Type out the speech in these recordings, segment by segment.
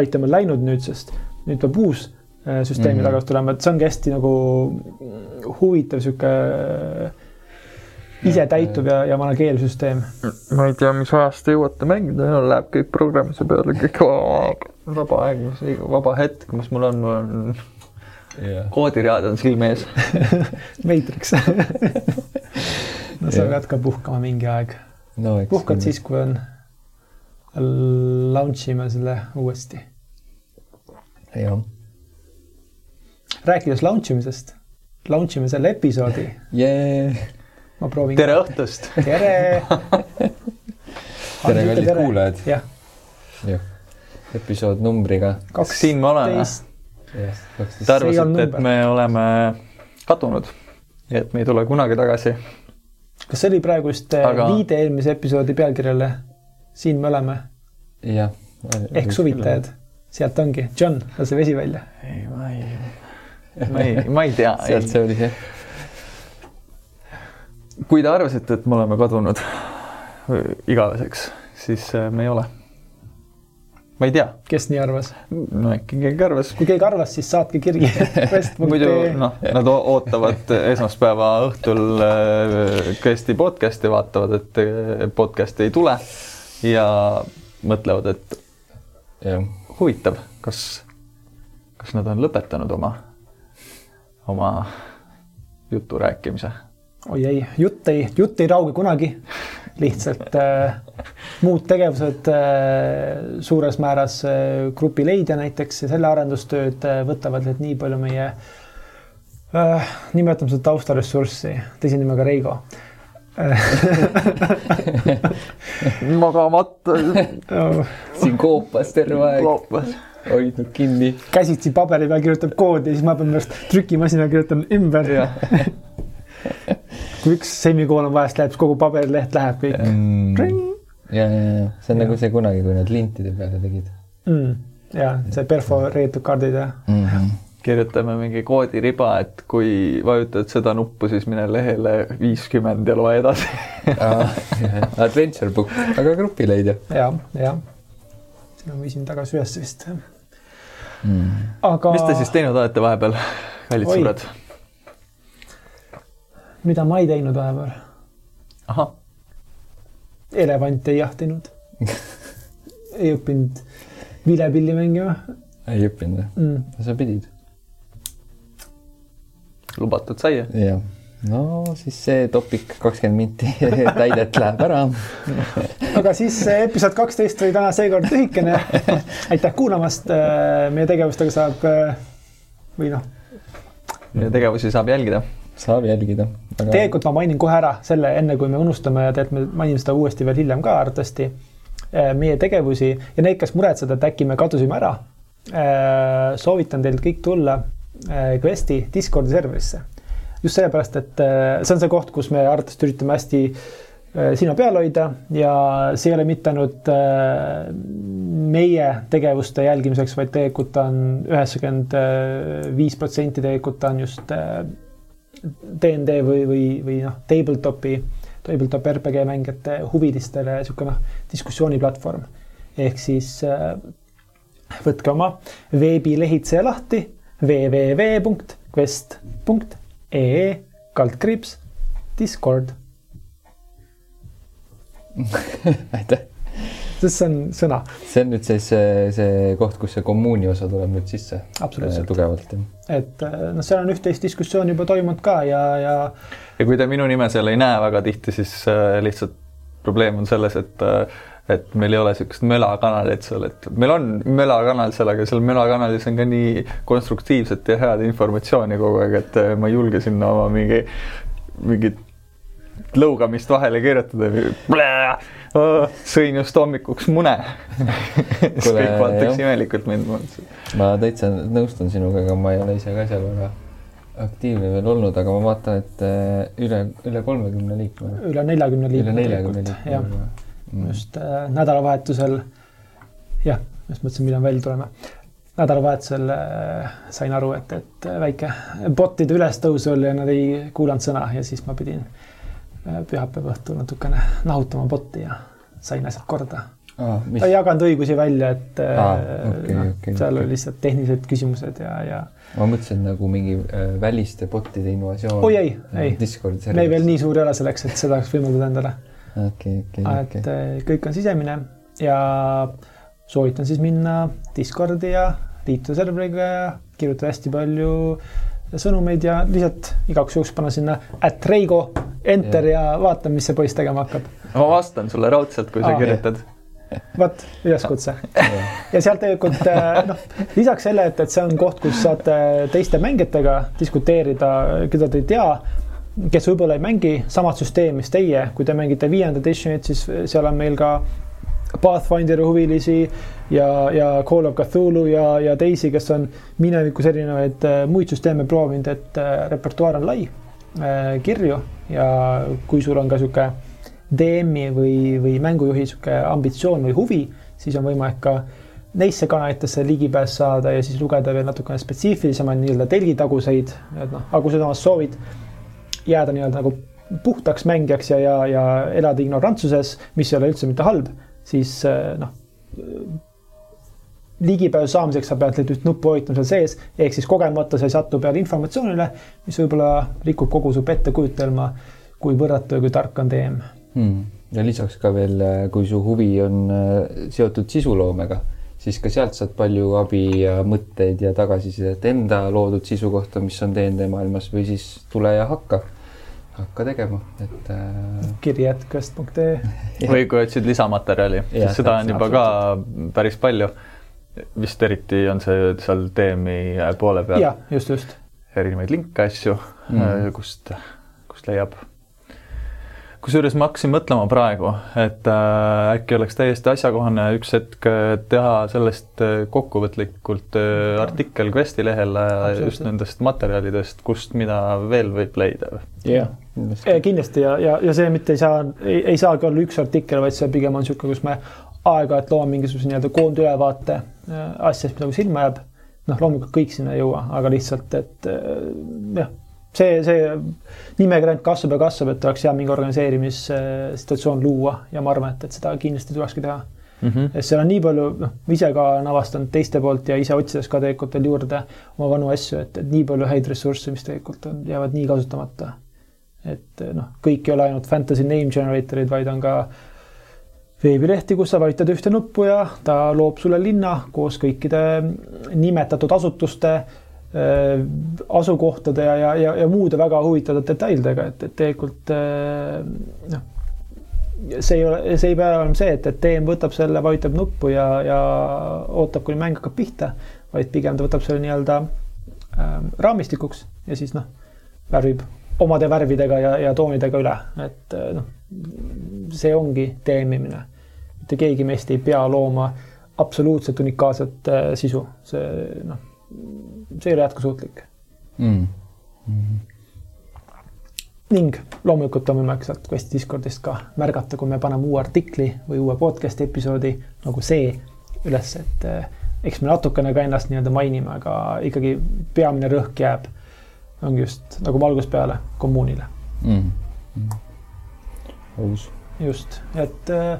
item on läinud nüüdsest, nüüd peab uus äh, süsteem mm -hmm. tagasi tulema, et see ongi hästi nagu huvitav sihuke ise täituv ja, ja manageerimissüsteem. ma ei tea, mis ajast te jõuate mängida, läheb kõik programmise peale, kõik vaba aeg, vaba hetk, mis mul on, mul on yeah. koodiread on silme ees Matrix no sa pead ka puhkama mingi aeg no,. puhkad siis, kui on, launch ime selle uuesti. jah. rääkides launch imisest, launch ime selle episoodi yeah.. ma proovin. tere õhtust. tere tere, kallid kuulajad. jah. jah, episood numbriga. siin me oleme. Te arvasite, et me oleme kadunud ja et me ei tule kunagi tagasi kas see oli praegu just äh, Aga... viide eelmise episoodi pealkirjale? Siin me oleme. jah. ehk suvitajad, sealt ongi. John, lase vesi välja. ei, ma ei, ma ei, ma ei tea. sealt see oli see. kui te arvasite, et me oleme kadunud igaveseks, siis äh, me ei ole ma ei tea. kes nii arvas? no äkki keegi arvas. kui keegi arvas, siis saatke kirgi muidu noh, nad ootavad esmaspäeva õhtul Questi äh, podcast'i, vaatavad, et äh, podcast'i ei tule ja mõtlevad, et ja. huvitav, kas, kas nad on lõpetanud oma, oma jutu rääkimise. oi ei, jutt ei, jutt ei rauge kunagi lihtsalt äh, muud tegevused äh, suures määras äh, grupi leidja näiteks ja selle arendustööd äh, võtavad nüüd nii palju meie äh,, nimetame seda taustaressurssi, teise-nimega Reigo magamata siin koopas terve aeg. hoidnud kinni. käsitsi paberi peal kirjutab koodi, siis ma pean pärast trükimasina kirjutan ümber. Kui üks semikool on vahest läheb, siis kogu paberileht läheb kõik. Mm.. ja, ja, ja. See on ja. nagu see kunagi, kui nad lintide peale tegid. Mm.. ja see perforeeritud kaardid jah mm -hmm. Kirjutame mingi koodiriba, et kui vajutad seda nuppu, siis mine lehele viiskümmend ja loe edasi Adventure book, aga grupileidja. ja, ja. siin ma viisin tagasi üles vist mm.. aga. mis te siis teinud olete vahepeal, kallid sõbrad? mida ma ei teinud vahepeal. ahah. elevante ei jahtinud ei õppinud vilepilli mängima. ei õppinud või mm.? sa pidid. Lubatud sai? jah no siis see topik kakskümmend minti täidet läheb ära aga siis episood kaksteist oli täna seekord lühikene. aitäh kuulamast. meie tegevustega saab või noh. meie tegevusi saab jälgida saab jälgida aga.... tegelikult ma mainin kohe ära selle, enne kui me unustame ja tegelikult me mainime seda uuesti veel hiljem ka arvatavasti. Äh, meie tegevusi ja neid, kes muretsevad, et äkki me kadusime ära. Äh, soovitan teil kõik tulla äh, Questi Discordi serverisse. just sellepärast, et see on see koht, kus me arvatavasti üritame hästi silma peal hoida ja see ei ole mitte ainult meie tegevuste jälgimiseks, vaid tegelikult on üheksakümmend viis protsenti tegelikult on just DND või, või, või noh, tabletopi, tabletop RPG mängijate huvilistele niisugune noh, diskussiooniplatvorm. ehk siis äh, võtke oma veebilehitseja lahti www.quest.ee kaldkriips Discord aitäh sest see on sõna. see on nüüd siis see, see koht, kus see kommuuni osa tuleb nüüd sisse. tugevalt. et äh, noh, seal on üht-teist diskussiooni juba toimunud ka ja, ja. ja kui te minu nime seal ei näe väga tihti, siis äh, lihtsalt probleem on selles, et äh, et meil ei ole niisugust mölakanalit seal, et meil on mölakanal seal, aga seal mölakanalis on ka nii konstruktiivset ja head informatsiooni kogu aeg, et ma ei julge sinna oma mingi, mingit lõugamist vahele kirjutada sõin just hommikuks mune siis kõik vaataks imelikult mind. ma täitsa nõustun sinuga, aga ma ei ole ise ka seal väga aktiivne veel olnud, aga ma vaatan, et äh, üle, üle kolmekümne liikme. üle neljakümne liikme. üle neljakümne liikme. Just äh, nädalavahetusel, jah, just mõtlesin, millal välja tuleme. nädalavahetusel äh, sain aru, et, et väike bot'ide ülestõus oli ja nad ei kuulanud sõna ja siis ma pidin äh, Äh, pühapäeva õhtul natukene nahutama botti ja sain asjad korda. ah, mis... ta ei jaganud õigusi välja, et ah, okay, noh okay,, seal okay. olid lihtsalt tehnilised küsimused ja, ja. ma mõtlesin nagu mingi äh, väliste bot'ide invasioon. oi ei, ei, me veel nii suur ei ole selleks, et seda oleks võimaldada endale. Okei, okei, okei. et äh, kõik on sisemine ja soovitan siis minna Discordi ja liituda serveriga ja kirjutada hästi palju sõnumeid ja lihtsalt igaks juhuks panna sinna at Reigo, enter ja, ja vaatame, mis see poiss tegema hakkab. ma vastan sulle raudselt, kui sa Aa, kirjutad vot, üleskutse. ja sealt tegelikult äh, noh, lisaks selle, et, et see on koht, kus saate teiste mängijatega diskuteerida, keda te ei tea, kes võib-olla ei mängi samat süsteemi, mis teie, kui te mängite viiendat edition'it, siis seal on meil ka Pathfinderi huvilisi ja, ja Call of Cthulhu ja, ja teisi, kes on minevikus erinevaid äh, muid süsteeme proovinud, et äh, repertuaar on lai kirju ja kui sul on ka sihuke DM-i või, või mängujuhi sihuke ambitsioon või huvi, siis on võimalik ka neisse kanalitesse ligipääs saada ja siis lugeda veel natukene spetsiifilisemaid nii-öelda telgitaguseid, et noh, aga kui sa samas soovid jääda nii-öelda nagu puhtaks mängijaks ja, ja, ja elada ignorantsuses, mis ei ole üldse mitte halb, siis noh, ligipääsu saamiseks sa pead nüüd nuppu hoidma seal sees, ehk siis kogemata sa ei satu peale informatsioonile, mis võib-olla rikub kogu su pettekujutelma, kui võrratu ja kui tark on DM hmm.. ja lisaks ka veel, kui su huvi on äh, seotud sisuloomega, siis ka sealt saad palju abi ja mõtteid ja tagasisidet enda loodud sisu kohta, mis on DND maailmas või siis tule ja hakka hakka tegema, et äh.... kiri jätkast.ee või kui otsid lisamaterjali, siis seda on juba ka päris palju. vist eriti on see seal DM-i poole peal. jah, just, just. erinevaid linke, asju mm., kust, kust leiab kusjuures ma hakkasin mõtlema praegu, et äh, äkki oleks täiesti asjakohane üks hetk äh, teha sellest äh, kokkuvõtlikult äh, artikkel Questi lehel äh, just nendest materjalidest, kust mida veel võib leida. jah, kindlasti ja, ja, ja see mitte ei saa, ei saagi olla üks artikkel, vaid see pigem on niisugune, kus me aeg-ajalt loome mingisuguse nii-öelda koondülevaate äh, asjast, mis nagu silma jääb. noh, loomulikult kõik sinna ei jõua, aga lihtsalt, et äh, jah see, see nimekiri ainult kasvab ja kasvab, et oleks hea mingi organiseerimissituatsioon luua ja ma arvan, et, et seda kindlasti tulekski teha mm. -hmm. sest seal on nii palju, noh, ise ka olen avastanud teiste poolt ja ise otsides ka tegelikult veel juurde oma vanu asju, et, et nii palju häid ressursse, mis tegelikult on, jäävad nii kasutamata. Et noh, kõik ei ole ainult fantasy name generator'id, vaid on ka veebilehti, kus sa vajutad ühte nuppu ja ta loob sulle linna koos kõikide nimetatud asutuste Äh, asukohtade ja, ja, ja, ja muude väga huvitavate detailidega, et, et tegelikult äh, noh, see ei ole, see ei pea olema see, et, et DM võtab selle, vajutab nuppu ja, ja ootab, kuni mäng hakkab pihta, vaid pigem ta võtab selle nii-öelda äh, raamistikuks ja siis noh, värvib omade värvidega ja, ja toonidega üle, et äh, noh, see ongi DM-imine. mitte keegi meist ei pea looma absoluutselt unikaalset äh, sisu, see noh see ei ole jätkusuutlik mm.. Mm. ning loomulikult on võimalik sealt Questi Discordist ka märgata, kui me paneme uue artikli või uue podcast'i episoodi nagu see üles, et eh, eks me natukene ka ennast nii-öelda mainime, aga ikkagi peamine rõhk jääb, ongi just nagu algusest peale kommuunile mm.. Mm. aus. just, et äh,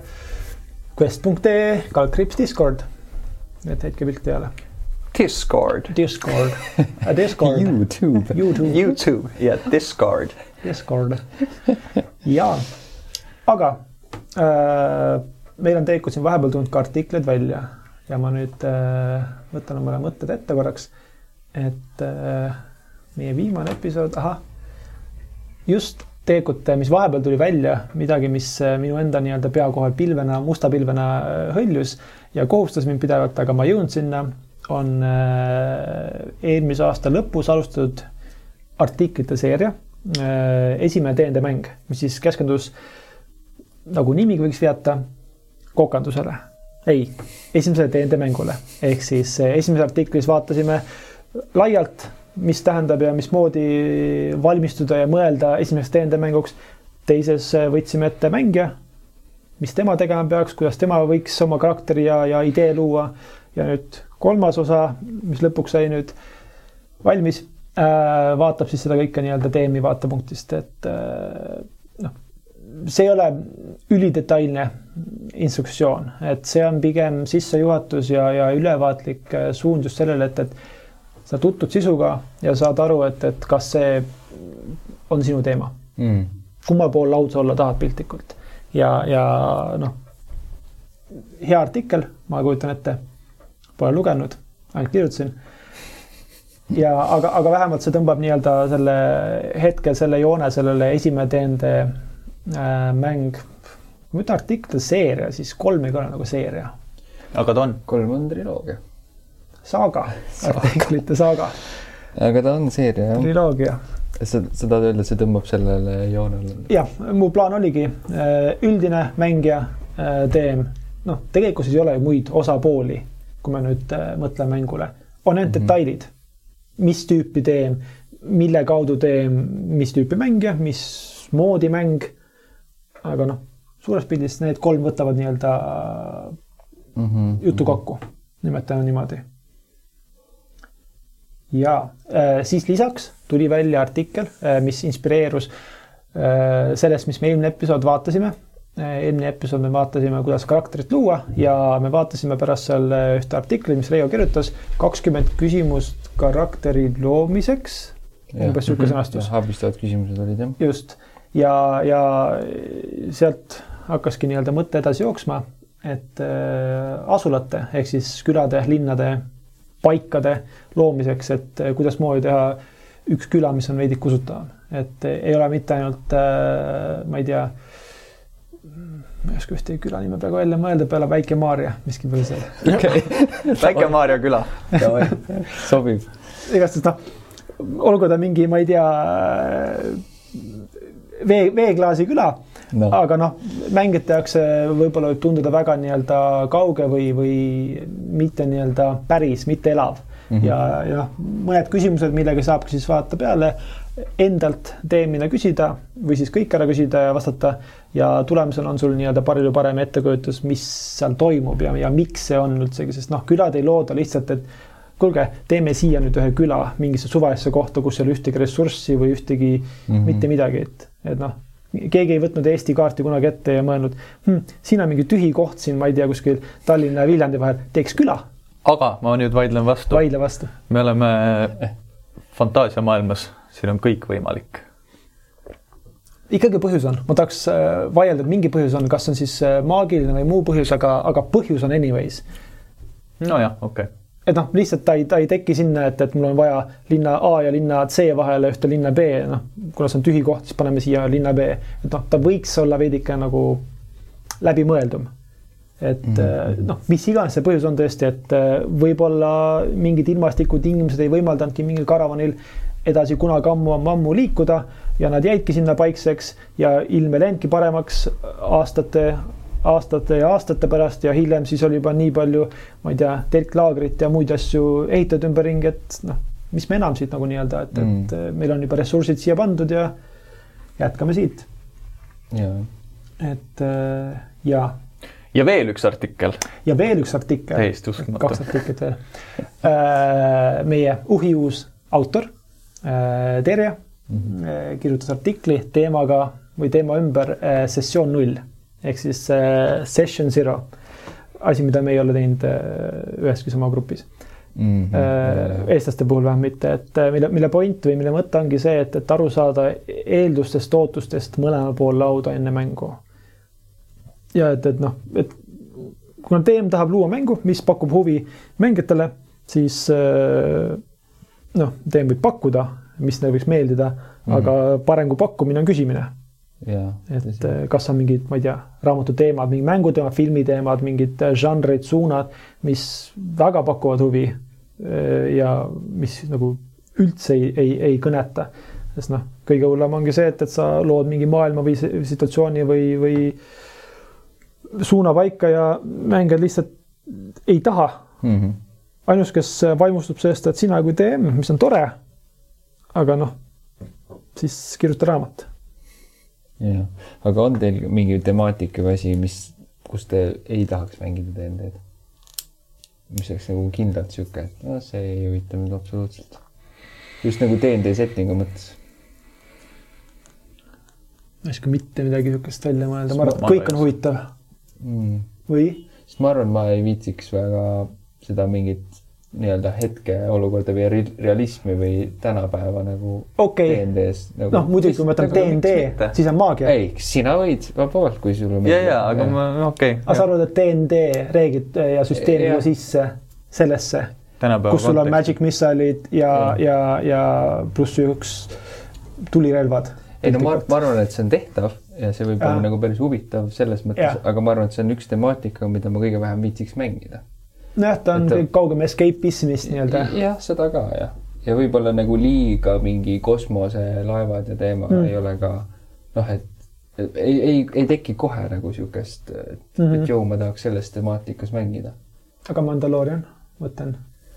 quest.ee, kaldkriips Discord, et heitke pilti peale Discord. Discord, Discord. Youtube. Youtube. Youtube ja Discord. Discord. ja, aga äh, meil on tegelikult siin vahepeal tulnud ka artiklid välja ja ma nüüd äh, võtan omale mõtted ette korraks. et äh, meie viimane episood, ahah, just tegelikult, mis vahepeal tuli välja, midagi, mis äh, minu enda nii-öelda pea kohal pilvena, musta pilvena äh, hõljus ja kohustas mind pidevalt, aga ma ei jõudnud sinna on äh, eelmise aasta lõpus alustatud artiklite seeria. Esimene DND mäng, mis siis keskendus, nagu nimigi võiks viidata, kokandusele. ei, esimesele DND mängule ehk siis esimeses artiklis vaatasime laialt, mis tähendab ja mismoodi valmistuda ja mõelda esimeseks DND mänguks. teises võtsime ette mängija, mis tema tegema peaks, kuidas tema võiks oma karakteri ja, ja idee luua ja nüüd kolmas osa, mis lõpuks sai nüüd valmis, äh, vaatab siis seda kõike nii-öelda teemi vaatepunktist, et äh, noh, see ei ole ülidetailne instruktsioon, et see on pigem sissejuhatus ja, ja ülevaatlik äh, suund just sellele, et, et sa tutvud sisuga ja saad aru, et, et kas see on sinu teema mm.. kummal pool lauda olla tahad piltlikult ja, ja noh, hea artikkel, ma kujutan ette, pole lugenud, ainult kirjutasin ja aga, aga vähemalt see tõmbab nii-öelda selle hetkel selle joone sellele esimene teende äh, mäng, ütlen artikkel seeria, siis kolm ei ole nagu seeria. aga ta on? kolm on triloogia. Saaga, artiklite saaga. aga ta on seeria, jah. triloogia. sa, sa tahad öelda, see tõmbab sellele joonele? jah, mu plaan oligi äh, üldine mängija äh, teem, noh, tegelikkuses ei ole ju muid osapooli, kui me nüüd äh, mõtleme mängule, on ainult mm -hmm. detailid mis tüüpi teen, mille kaudu teen, mis tüüpi mängija, mismoodi mäng. aga noh, suures pildis need kolm võtavad nii-öelda mm -hmm. jutu kokku, nimetame niimoodi. Ja äh, siis lisaks tuli välja artikkel, äh, mis inspireerus äh, sellest, mis me eelmine episood vaatasime eelmine episood me vaatasime, kuidas karakterit luua ja me vaatasime pärast seal ühte artiklit, mis Reivo kirjutas, kakskümmend küsimust karakteri loomiseks. umbes sihuke sõnastus. abistavad küsimused olid jah. just ja, ja sealt hakkaski nii-öelda mõte edasi jooksma, et äh, asulate ehk siis külade, linnade, paikade loomiseks, et äh, kuidasmoodi teha üks küla, mis on veidi usutavam, et äh, ei ole mitte ainult äh,, ma ei tea ma ei oska ühtegi küla nime praegu välja mõelda peale Väike-Maarja, miski pole seal. okei, Väike-Maarja küla. sobib. igastahes noh, olgu ta mingi, ma ei tea, vee, veeklaasi küla no., aga noh, mängijate jaoks võib-olla võib tunduda väga nii-öelda kauge või, või mitte nii-öelda päris, mitte elav mm. -hmm. ja, ja noh, mõned küsimused, millega saabki siis vaadata peale endalt teemine küsida või siis kõik ära küsida ja vastata ja tulemusena on sul nii-öelda palju parem ettekujutus, mis seal toimub ja, ja miks see on üldsegi, sest noh, külad ei looda lihtsalt, et kuulge, teeme siia nüüd ühe küla mingisse suvalisse kohta, kus ei ole ühtegi ressurssi või ühtegi mm -hmm. mitte midagi, et, et noh, keegi ei võtnud Eesti kaarti kunagi ette ja mõelnud hm,, siin on mingi tühi koht siin, ma ei tea, kuskil Tallinna ja Viljandi vahel, teeks küla. aga ma nüüd vaidlen vastu. vaidle vastu. me oleme fantaasiamaailmas siin on kõik võimalik. ikkagi põhjus on, ma tahaks äh, vaielda, et mingi põhjus on, kas on siis äh, maagiline või muu põhjus, aga, aga põhjus on anyways. nojah, okei okay. Et noh, lihtsalt ta ei, ta ei teki sinna, et, et mul on vaja linna A ja linna C vahele ühte linna B, noh, kuna see on tühi koht, siis paneme siia linna B, et noh, ta võiks olla veidike nagu läbimõeldum et mm -hmm. noh, mis iganes see põhjus on tõesti, et võib-olla mingid ilmastikutingimused ei võimaldanudki mingil karavanil edasi kunagi ammu-ammu liikuda ja nad jäidki sinna paikseks ja ilm ei läinudki paremaks aastate, aastate ja aastate pärast ja hiljem siis oli juba nii palju, ma ei tea, telklaagrit ja muid asju ehitatud ümberringi, et noh, mis me enam siit nagu nii-öelda, et mm., et meil on juba ressursid siia pandud ja jätkame siit. et ja ja veel üks artikkel. ja veel üks artikkel. täiesti uskumatu. kaks artiklit veel. Äh, meie uhiuus autor Äh, Terje mm -hmm. kirjutas artikli teemaga või teema ümber äh, sessioon null ehk siis session zero. asi, mida me ei ole teinud üheski sama grupis mm. -hmm. eestlaste puhul vähemalt mitte, et mille, mille point või mille mõte ongi see, et, et aru saada eeldustest, ootustest mõlema pool lauda enne mängu. ja et, et noh, et kuna teem tahab luua mängu, mis pakub huvi mängijatele, siis noh, teem võib pakkuda, mis neile võiks meeldida mm, -hmm. aga parem kui pakkumine on küsimine. Et. Eh, kas on mingid, ma ei tea, raamatu teemad, mingi mänguteemad, filmiteemad, mingid eh, žanrid, suunad, mis väga pakuvad huvi eh, ja mis nagu üldse ei, ei, ei kõneta. sest noh, kõige hullem ongi see, et, et sa lood mingi maailma või situatsiooni või, või suuna paika ja mängijad lihtsalt ei taha mm. -hmm ainus, kes vaimustub sellest, et sina kui DM, mis on tore. aga noh, siis kirjuta raamat. Jah, aga on teil mingi temaatika või asi, mis, kus te ei tahaks mängida DND-d? mis oleks nagu kindlalt sihuke, et no see ei huvita mind absoluutselt. just nagu DND settingu mõttes ma ei oska mitte midagi niisugust välja mõelda, ma arvan, et kõik on huvitav mm.. või? sest ma arvan, ma ei viitsiks väga seda mingit nii-öelda hetkeolukorda või realismi või tänapäeva nagu okay. DND-s nagu,. noh, muidugi, kui ma ütlen DND, siis on maagia. ei, sina võid vabalt, kui sulle meeldib. ja, ja, aga ma, okei okay,. aga sa arvad, et DND reeglid ja süsteem tuua sisse sellesse, kus sul on magic missile'id ja, ja, ja, ja pluss üks tulirelvad? ei no ma, ma arvan, et see on tehtav ja see võib olla nagu päris huvitav selles mõttes, aga ma arvan, et see on üks temaatika, mida ma kõige vähem viitsiks mängida nojah, ta on ta... kaugem escape'ismist nii-öelda. jah, seda ka jah. ja võib-olla nagu liiga mingi kosmoselaevad ja teema mm. ei ole ka noh, et ei, ei, ei teki kohe nagu siukest, et mm, -hmm. et joo, ma tahaks selles temaatikas mängida. aga Mandalorian, mõtlen,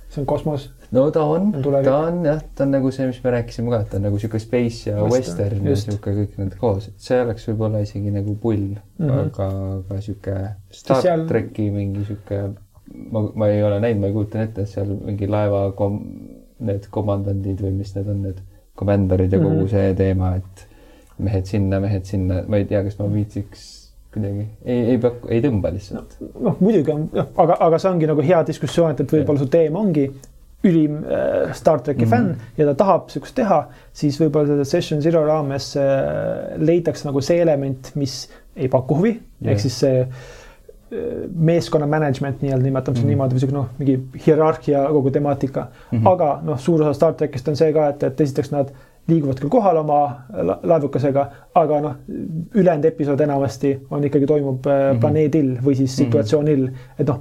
see on kosmos. no ta on, ta on jah, ta on nagu see, mis me rääkisime ka, et ta on nagu sihuke space ja western, western ja sihuke kõik need koos, et see oleks võib-olla isegi nagu pull mm, -hmm. aga, aga sihuke Star seal... tracki mingi sihuke ma, ma ei ole näinud, ma ei kujuta ette, et seal mingi laeva kom-, need komandandid või mis need on, need komandörid ja kogu mm -hmm. see teema, et mehed sinna, mehed sinna, ma ei tea, kas ma viitsiks kuidagi, ei, ei paku, ei tõmba lihtsalt. noh, muidugi on, noh, aga, aga see ongi nagu hea diskussioon, et, et võib-olla su teema ongi ülim äh, Star tracki mm -hmm. fänn ja ta tahab sihukest teha, siis võib-olla selle Session Zero raames äh, leitakse nagu see element, mis ei paku huvi yeah., ehk siis see äh, meeskonna management nii-öelda, nimetame seda mm -hmm. niimoodi või sihuke noh, mingi hierarhia kogu temaatika mm. -hmm. aga noh, suur osa Star trackist on see ka, et, et esiteks nad liiguvad küll kohal oma laevukesega, aga noh, ülejäänud episood enamasti on ikkagi toimub mm -hmm. planeedil või siis mhm. situatsioonil mm, -hmm. et noh,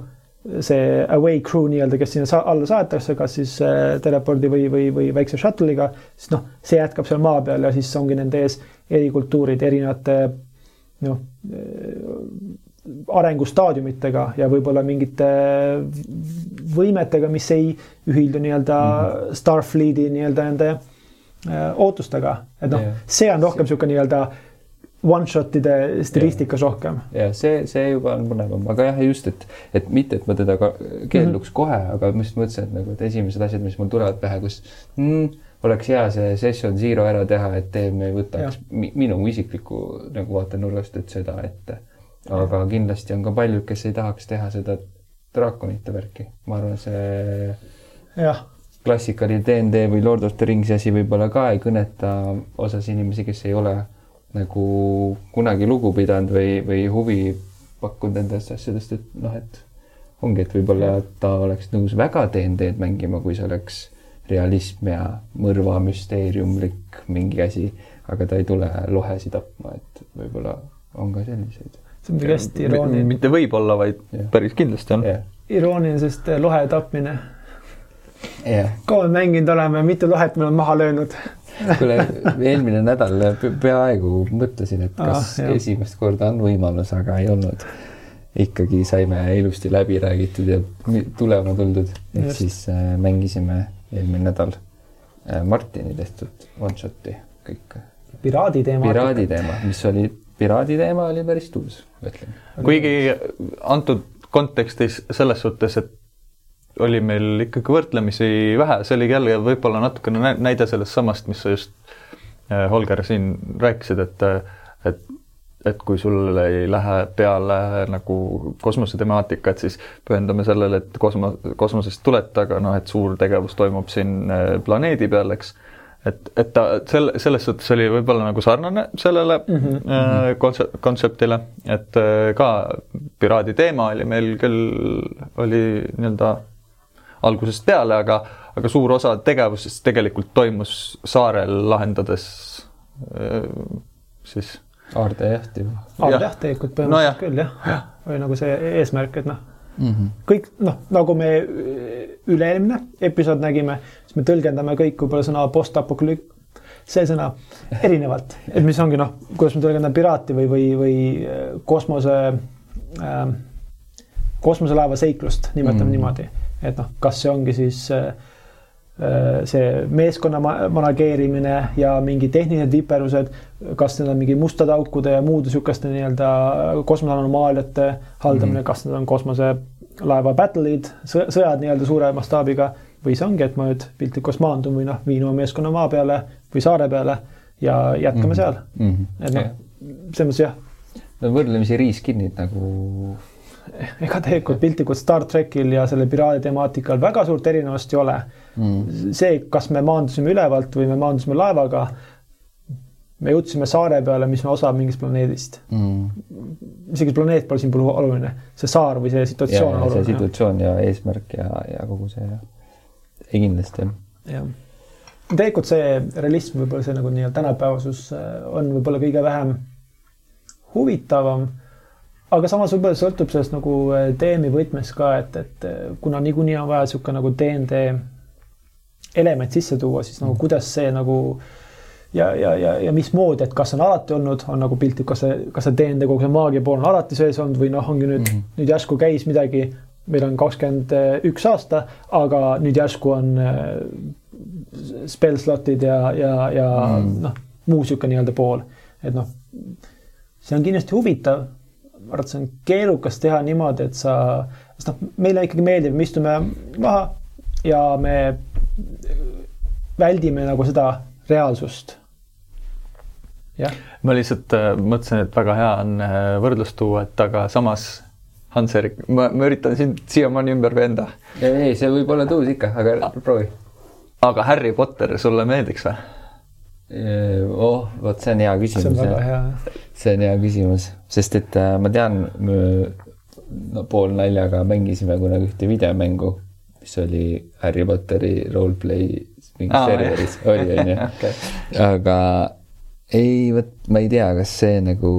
see away crew nii-öelda, kes sinna sa alla saadetakse, kas siis äh, telepordi või, või, või väikse shuttle'iga, siis noh, see jätkab seal maa peal ja siis ongi nende ees erikultuurid, erinevate noh arengustaadiumitega ja võib-olla mingite võimetega, mis ei ühildu nii-öelda mm -hmm. Starfleeti nii-öelda nende äh, ootustega. et noh, see on rohkem niisugune nii-öelda one-shot'ide stilistikas ja. rohkem. ja see, see juba on põnevam, aga jah, just, et, et mitte, et ma teda ka keelduks mm -hmm. kohe, aga ma just mõtlesin, et nagu, et esimesed asjad, mis mul tulevad pähe, kus mm, oleks hea see session zero ära teha, et teeme, võtaks ja. minu isikliku nagu vaatenurgast, et seda ette aga kindlasti on ka paljud, kes ei tahaks teha seda draakonite värki, ma arvan, see jah, klassikaline DnD või Lord of the Ringsi asi võib-olla ka ei kõneta osas inimesi, kes ei ole nagu kunagi lugu pidanud või, või huvi pakkunud nendest asjadest, et noh, et ongi, et võib-olla ta oleks nõus väga DnD-d mängima, kui see oleks realism ja mõrva müsteeriumlik mingi asi, aga ta ei tule lohesi tapma, et võib-olla on ka selliseid see on muidugi hästi irooniline. mitte võib-olla, vaid yeah. päris kindlasti on yeah.. irooniline, sest eh, lohe tapmine yeah.. kaua me mänginud oleme, mitu lohet me oleme maha löönud kuule, eelmine nädal peaaegu mõtlesin, et kas ah, esimest korda on võimalus, aga ei olnud. ikkagi saime ilusti läbi räägitud ja tulema tuldud, et Just. siis äh, mängisime eelmine nädal äh, Martini tehtud one shot'i kõik. piraadi teema. piraadi teema, mis oli piraadi teema oli päris tuus, ütlen. kuigi antud kontekstis selles suhtes, et oli meil ikkagi võrdlemisi vähe, see oli jälle võib-olla natukene näide sellest samast, mis sa just, äh, Holger, siin rääkisid, et, et et kui sul ei lähe peale nagu kosmosetemaatika, et siis pühendume sellele, et kosmo, kosmosest tulete, aga noh, et suur tegevus toimub siin äh, planeedi peal, eks et, et ta selle, selles suhtes oli võib-olla nagu sarnane sellele mm -hmm. äh, kontse-, kontseptile, et äh, ka piraadi teema oli meil küll, oli nii-öelda algusest peale, aga, aga suur osa tegevusest tegelikult toimus saarel, lahendades äh, siis aardejahti. aardejahti tegelikult põhimõtteliselt no, küll jah ja., oli nagu see eesmärk, et noh mm, -hmm. kõik noh, nagu me üle-eelmine episood nägime, siis me tõlgendame kõik võib-olla sõna post-apokalüp-, see sõna erinevalt, et mis ongi noh, kuidas me tõlgendame piraati või, või, või äh, kosmose äh,, kosmoselaeva seiklust, nimetame mm. niimoodi, et noh, kas see ongi siis äh, äh see meeskonna manageerimine ja mingi tehnilised viperused, kas need on mingi mustade aukude ja muude niisuguste nii-öelda kosmoseanomaaliate haldamine mm, -hmm. kas need on kosmoselaeva battle'id, sõjad nii-öelda suure mastaabiga või see ongi, et ma nüüd piltlikult maandun või noh, viin oma meeskonna maa peale või saare peale ja jätkame mm -hmm. seal mm. -hmm. et noh, selles mõttes jah. no võrdlemisi riiskinnid nagu. ega tegelikult piltlikult Star trackil ja selle piraadi temaatikal väga suurt erinevust ei ole mm.. see, kas me maandusime ülevalt või me maandusime laevaga me jõudsime saare peale, mis on osa mingist planeedist mm.. isegi planeet pole siin oluline, see saar või see situatsioon ja, on oluline. situatsioon ja eesmärk ja, ja kogu see jah. Kindlasti jah. tegelikult see realism, võib-olla see nagu nii-öelda tänapäevasus äh, on võib-olla kõige vähem huvitavam. aga samas võib-olla sõltub sellest nagu äh, teemi võtmes ka, et, et äh, kuna niikuinii on vaja niisugune nagu DND element sisse tuua, siis nagu kuidas see nagu ja, ja, ja, ja mismoodi, et kas on alati olnud, on nagu piltlik, kas see, kas see DND kogu see maagia pool on alati sees olnud või noh, ongi nüüd mm, -hmm. nüüd järsku käis midagi, meil on kakskümmend üks aasta, aga nüüd järsku on äh, spell slot'id ja, ja, ja mm noh, muu sihuke nii-öelda pool, et noh, see on kindlasti huvitav. ma arvan, et see on keerukas teha niimoodi, et sa, sest noh, meile ikkagi meeldib, me istume maha ja me väldime nagu seda reaalsust. ma lihtsalt äh, mõtlesin, et väga hea on äh, võrdlust tuua, et aga samas Hans-Erik, ma, ma üritan sind siiamaani ümber veenda. ei, see võib olla tuus ikka, aga proovi. aga Harry Potter sulle meeldiks või? oh, vot see on hea küsimus. see on väga hea. see on hea küsimus, sest et äh, ma tean, no poolnaljaga mängisime kunagi ühte videomängu, mis oli Harry Potteri roleplay mingis ah, serveris oli, onju. aga ei, vot ma ei tea, kas see nagu,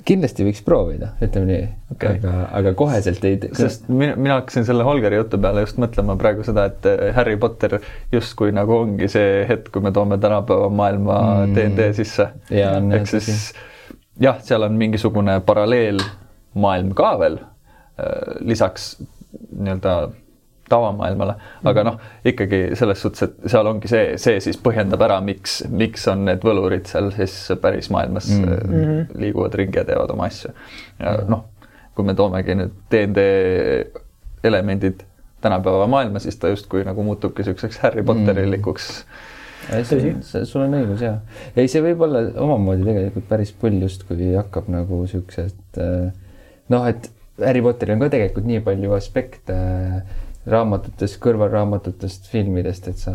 kindlasti võiks proovida, ütleme nii okay., aga, aga koheselt ei. sest mina, mina hakkasin selle Holgeri jutu peale just mõtlema praegu seda, et eh, Harry Potter justkui nagu ongi see hetk, kui me toome tänapäeva maailma mm. DnD sisse. ehk siis jah, seal on mingisugune paralleelmaailm ka veel eh, lisaks nii-öelda tavamaailmale, aga noh, ikkagi selles suhtes, et seal ongi see, see siis põhjendab ära, miks, miks on need võlurid seal siis päris maailmas mm -hmm. liiguvad ringi ja teevad oma asju. ja noh, kui me toomegi nüüd DnD elemendid tänapäeva maailma, siis ta justkui nagu muutubki niisuguseks Harry Potterilikuks. Mm. sul on õigus ja, ei, see võib olla omamoodi tegelikult päris pull just, kui hakkab nagu siuksed äh, noh, et Harry Potteril on ka tegelikult nii palju aspekte raamatutest, kõrvalraamatutest, filmidest, et sa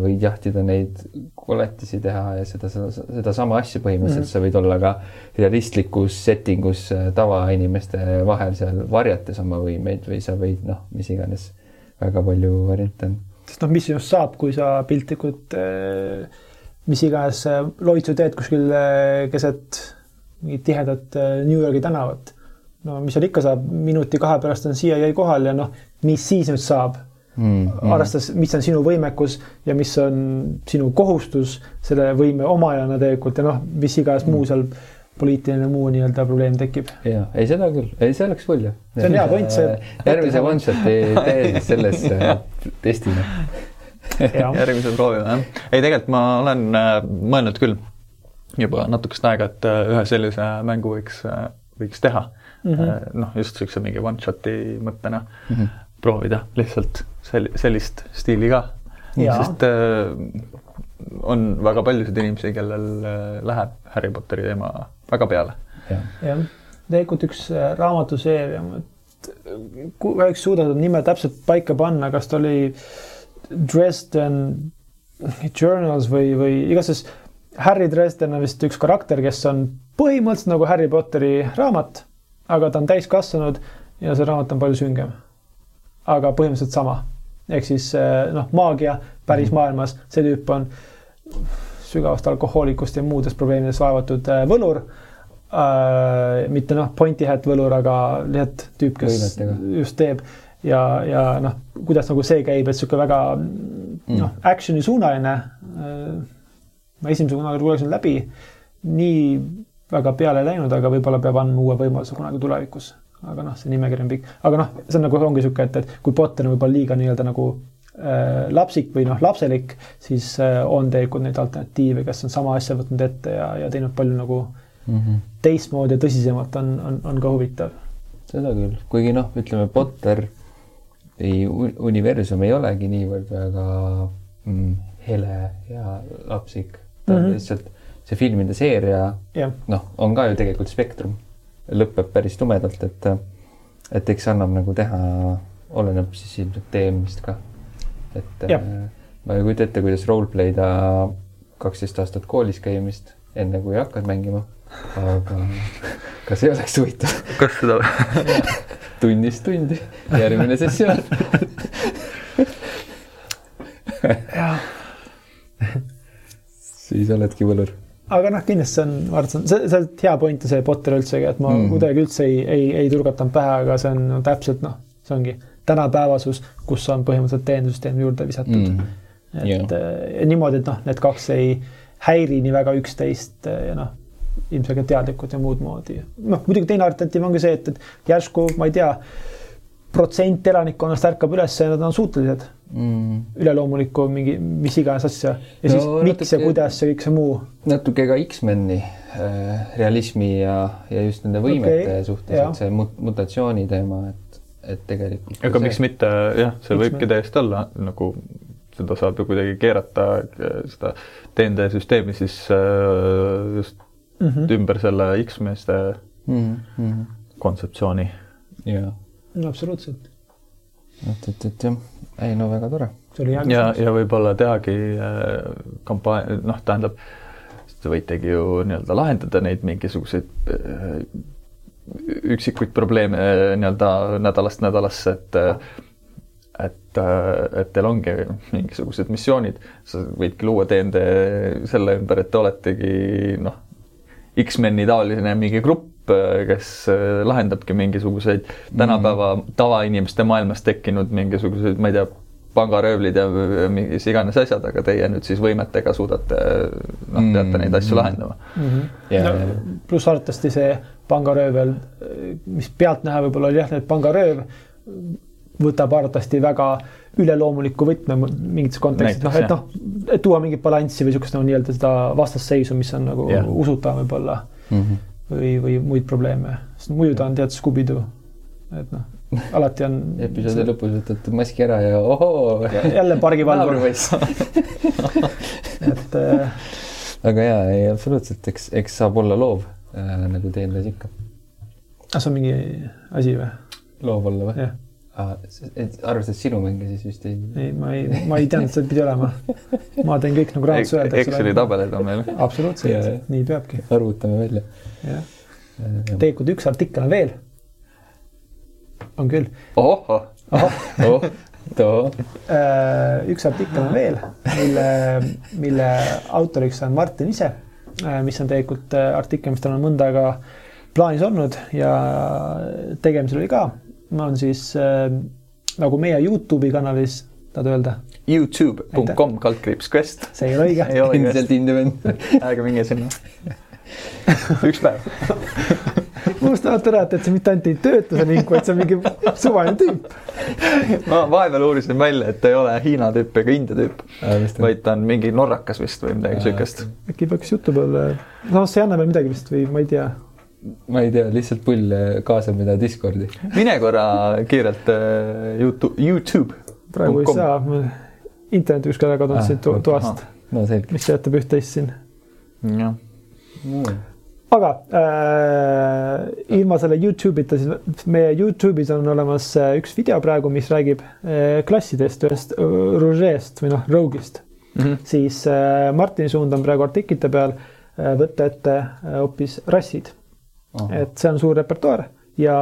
võid jahtida neid koletisi teha ja seda, seda, sedasama asja põhimõtteliselt mm -hmm. sa võid olla ka realistlikus setting us äh, tavainimeste vahel seal varjates oma võimeid või sa võid noh, mis iganes, väga palju variante on. sest noh, mis sinust saab, kui sa piltlikult äh, mis iganes äh, loitsu teed kuskil keset mingit tihedat New Yorgi tänavat no mis seal ikka saab, minuti-kahe pärast on CIA kohal ja noh, mis siis nüüd saab mm,? Mm. arvestades, mis on sinu võimekus ja mis on sinu kohustus selle võime omajana tegelikult ja noh, mis iganes mm. muu seal poliitiline muu nii-öelda probleem tekib. ja, ei seda küll, ei see oleks pull ju. see on hea point, see. järgmise one shot'i tee siis selles äh, testina järgmisel proovime jah. ei, tegelikult ma olen äh, mõelnud küll juba natukest aega, et äh, ühe sellise mängu võiks, võiks teha mm -hmm. noh, just niisuguse mingi one shot'i mõttena mm -hmm. proovida lihtsalt sel-, sellist stiili ka. sest äh, on väga paljusid inimesi, kellel äh, läheb Harry Potteri teema väga peale. jah, tegelikult üks äh, raamatuseeria, ma kahjuks suuda seda nime täpselt paika panna, kas ta oli Dresden Journals või, või igatahes Harry Dresden on vist üks karakter, kes on põhimõtteliselt nagu Harry Potteri raamat aga ta on täiskasvanud ja see raamat on palju süngem. aga põhimõtteliselt sama, ehk siis eh, noh, maagia päris -hmm. maailmas, see tüüp on sügavast alkohoolikust ja muudest probleemidest vaevatud eh, võlur äh,. mitte noh, pointy hat võlur, aga lihtsalt tüüp, kes Võimetega. just teeb ja, ja noh, kuidas nagu see käib, et sihuke väga mm. noh, action'i suunaline äh,. ma esimese kunagi lugesin läbi, nii väga peale läinud, aga võib-olla peab andma uue võimaluse kunagi tulevikus. aga noh, see nimekiri on pikk, aga noh, see on nagu ongi niisugune, et, et kui Potter on võib-olla liiga nii-öelda nagu äh, lapsik või noh, lapselik, siis äh, on tegelikult neid alternatiive, kes on sama asja võtnud ette ja, ja teinud palju nagu mm -hmm. teistmoodi ja tõsisemalt on, on, on ka huvitav. seda küll, kuigi noh, ütleme Potter ei, universum ei olegi niivõrd väga mm, hele ja lapsik. ta on mm -hmm. lihtsalt see filmide seeria jah, noh, on ka ju tegelikult spektrum, lõpeb päris tumedalt, et et eks annab nagu teha, oleneb siis ilmselt teemist ka. et Jah. äh, ma ei kujuta ette, kuidas roleplay da kaksteist aastat koolis käimist, enne kui hakkad mängima, aga kas ei oleks huvitav? kas seda, tunnist tundi, järgmine sessioon. siis oledki võlur. Aga noh, kindlasti on, ma arvan, see see on hea point see Potter üldsegi, et ma mm. Mhm. kuidagi üldse ei, ei, ei turgatanud pähe, aga see on no, täpselt noh, see ongi tänapäevasus, kus on põhimõtteliselt teenussüsteem juurde visatud mm.. et Jah. yeah. niimoodi, et noh, need kaks ei häiri nii väga üksteist äh, ja noh, ilmselgelt teadlikult ja muud moodi. noh, muidugi teine alternatiiv ongi see, et, et järsku ma ei tea, protsent elanikkonnast ärkab üles ja nad on suutelised mm.. üleloomulikku mingi mis iganes asja ja siis No no, miks ja natuke- kuidas ja kõik see muu natuke ka X-meni äh, realismi ja, ja just nende võimete okay, suhtes, et see mut- mutatsiooni teema, et, et tegelikult. aga miks mitte jah, see võibki täiesti olla nagu seda saab ju kuidagi keerata seda DND süsteemi siis äh, just mm. mm. -hmm. ümber selle X-meeste mm. -hmm. kontseptsiooni. ja, no absoluutselt, et, et, et jah, ei no väga tore. ja, ja võib-olla tehagi äh, kampaania, noh, tähendab, te võitegi ju nii-öelda lahendada neid mingisuguseid äh, üksikuid probleeme äh, nii-öelda nädalast nädalasse, et et, et teil ongi mingisugused missioonid, sa võidki luua DND selle ümber, et te oletegi noh, X-meni taoline mingi grupp, kes äh, lahendabki mingisuguseid tänapäeva tavainimeste maailmas tekkinud mingisuguseid, ma ei tea, pangaröövlid ja mis iganes asjad, aga teie nüüd siis võimetega suudate, noh, peate neid asju lahendama. ja No,, pluss arvatavasti see pangaröövel, mis pealtnäha võib-olla oli jah, et pangarööv võtab arvatavasti väga üleloomuliku võtme mingites kontekstis, noh, et noh, et tuua mingit balanssi või niisugust nagu nii-öelda seda vastasseisu, mis on nagu Jah. usutav võib-olla Mhm. või, või muid probleeme, sest muidu ta on tead Scooby-Doo, et noh, alati on episoodi lõpus võtad maski ära ja ohoo. jälle pargivalvur, et äh, aga jaa, ei absoluutselt, eks, eks saab olla loov äh, nagu DND-s ikka. kas see on mingi asi või? loov olla või? jah, arvestades sinu mänge, siis vist ei. ei, ma ei, ma ei teadnud, et see pidi olema. ma teen kõik nagu raamatus öeldakse. Exceli tabelid on meil. Absoluutselt nii peabki, arvutame välja. jah. tegelikult üks artikkel on veel. on küll. ohoh, ahah, oh, too. üks artikkel on veel, mille, mille autoriks on Martin ise, mis on tegelikult äh, artikkel, mis tal on mõnda aega plaanis olnud ja tegemisel oli ka. On siis äh, nagu meie Youtube'i kanalis, tahad öelda? Youtube.com kaldkriips quest. see ei ole õige. ei ole endiselt independent. aega minge sinna. üks päev. unustamata ära, et, et see mitte ainult ei tööta see link, vaid see on mingi suvaline tüüp. ma vahepeal uurisin välja, et ta ei ole Hiina tüüp ega India tüüp, vaid ta on mingi norrakas vist või midagi siukest. äkki peaks jutu peale, samas see ei anna veel midagi vist või ma ei tea. Ma ei tea, lihtsalt pull kaasa mida Discordi. mine korra kiirelt äh, Youtube, Youtube. praegu ei saa, internet ükskord ära kadunud Ah, siit to- toast, no selge. mis töötab üht-teist siin. jah, aga äh, ilma selle Youtube'ita, siis meie Youtube'is on olemas äh, üks video praegu, mis räägib äh, klassidest, ühest äh, Rouget'st või noh, Rogue'ist. siis äh, Martini suund on praegu artiklite peal äh, võtta ette äh, hoopis rassid. Et see on suur repertuaar ja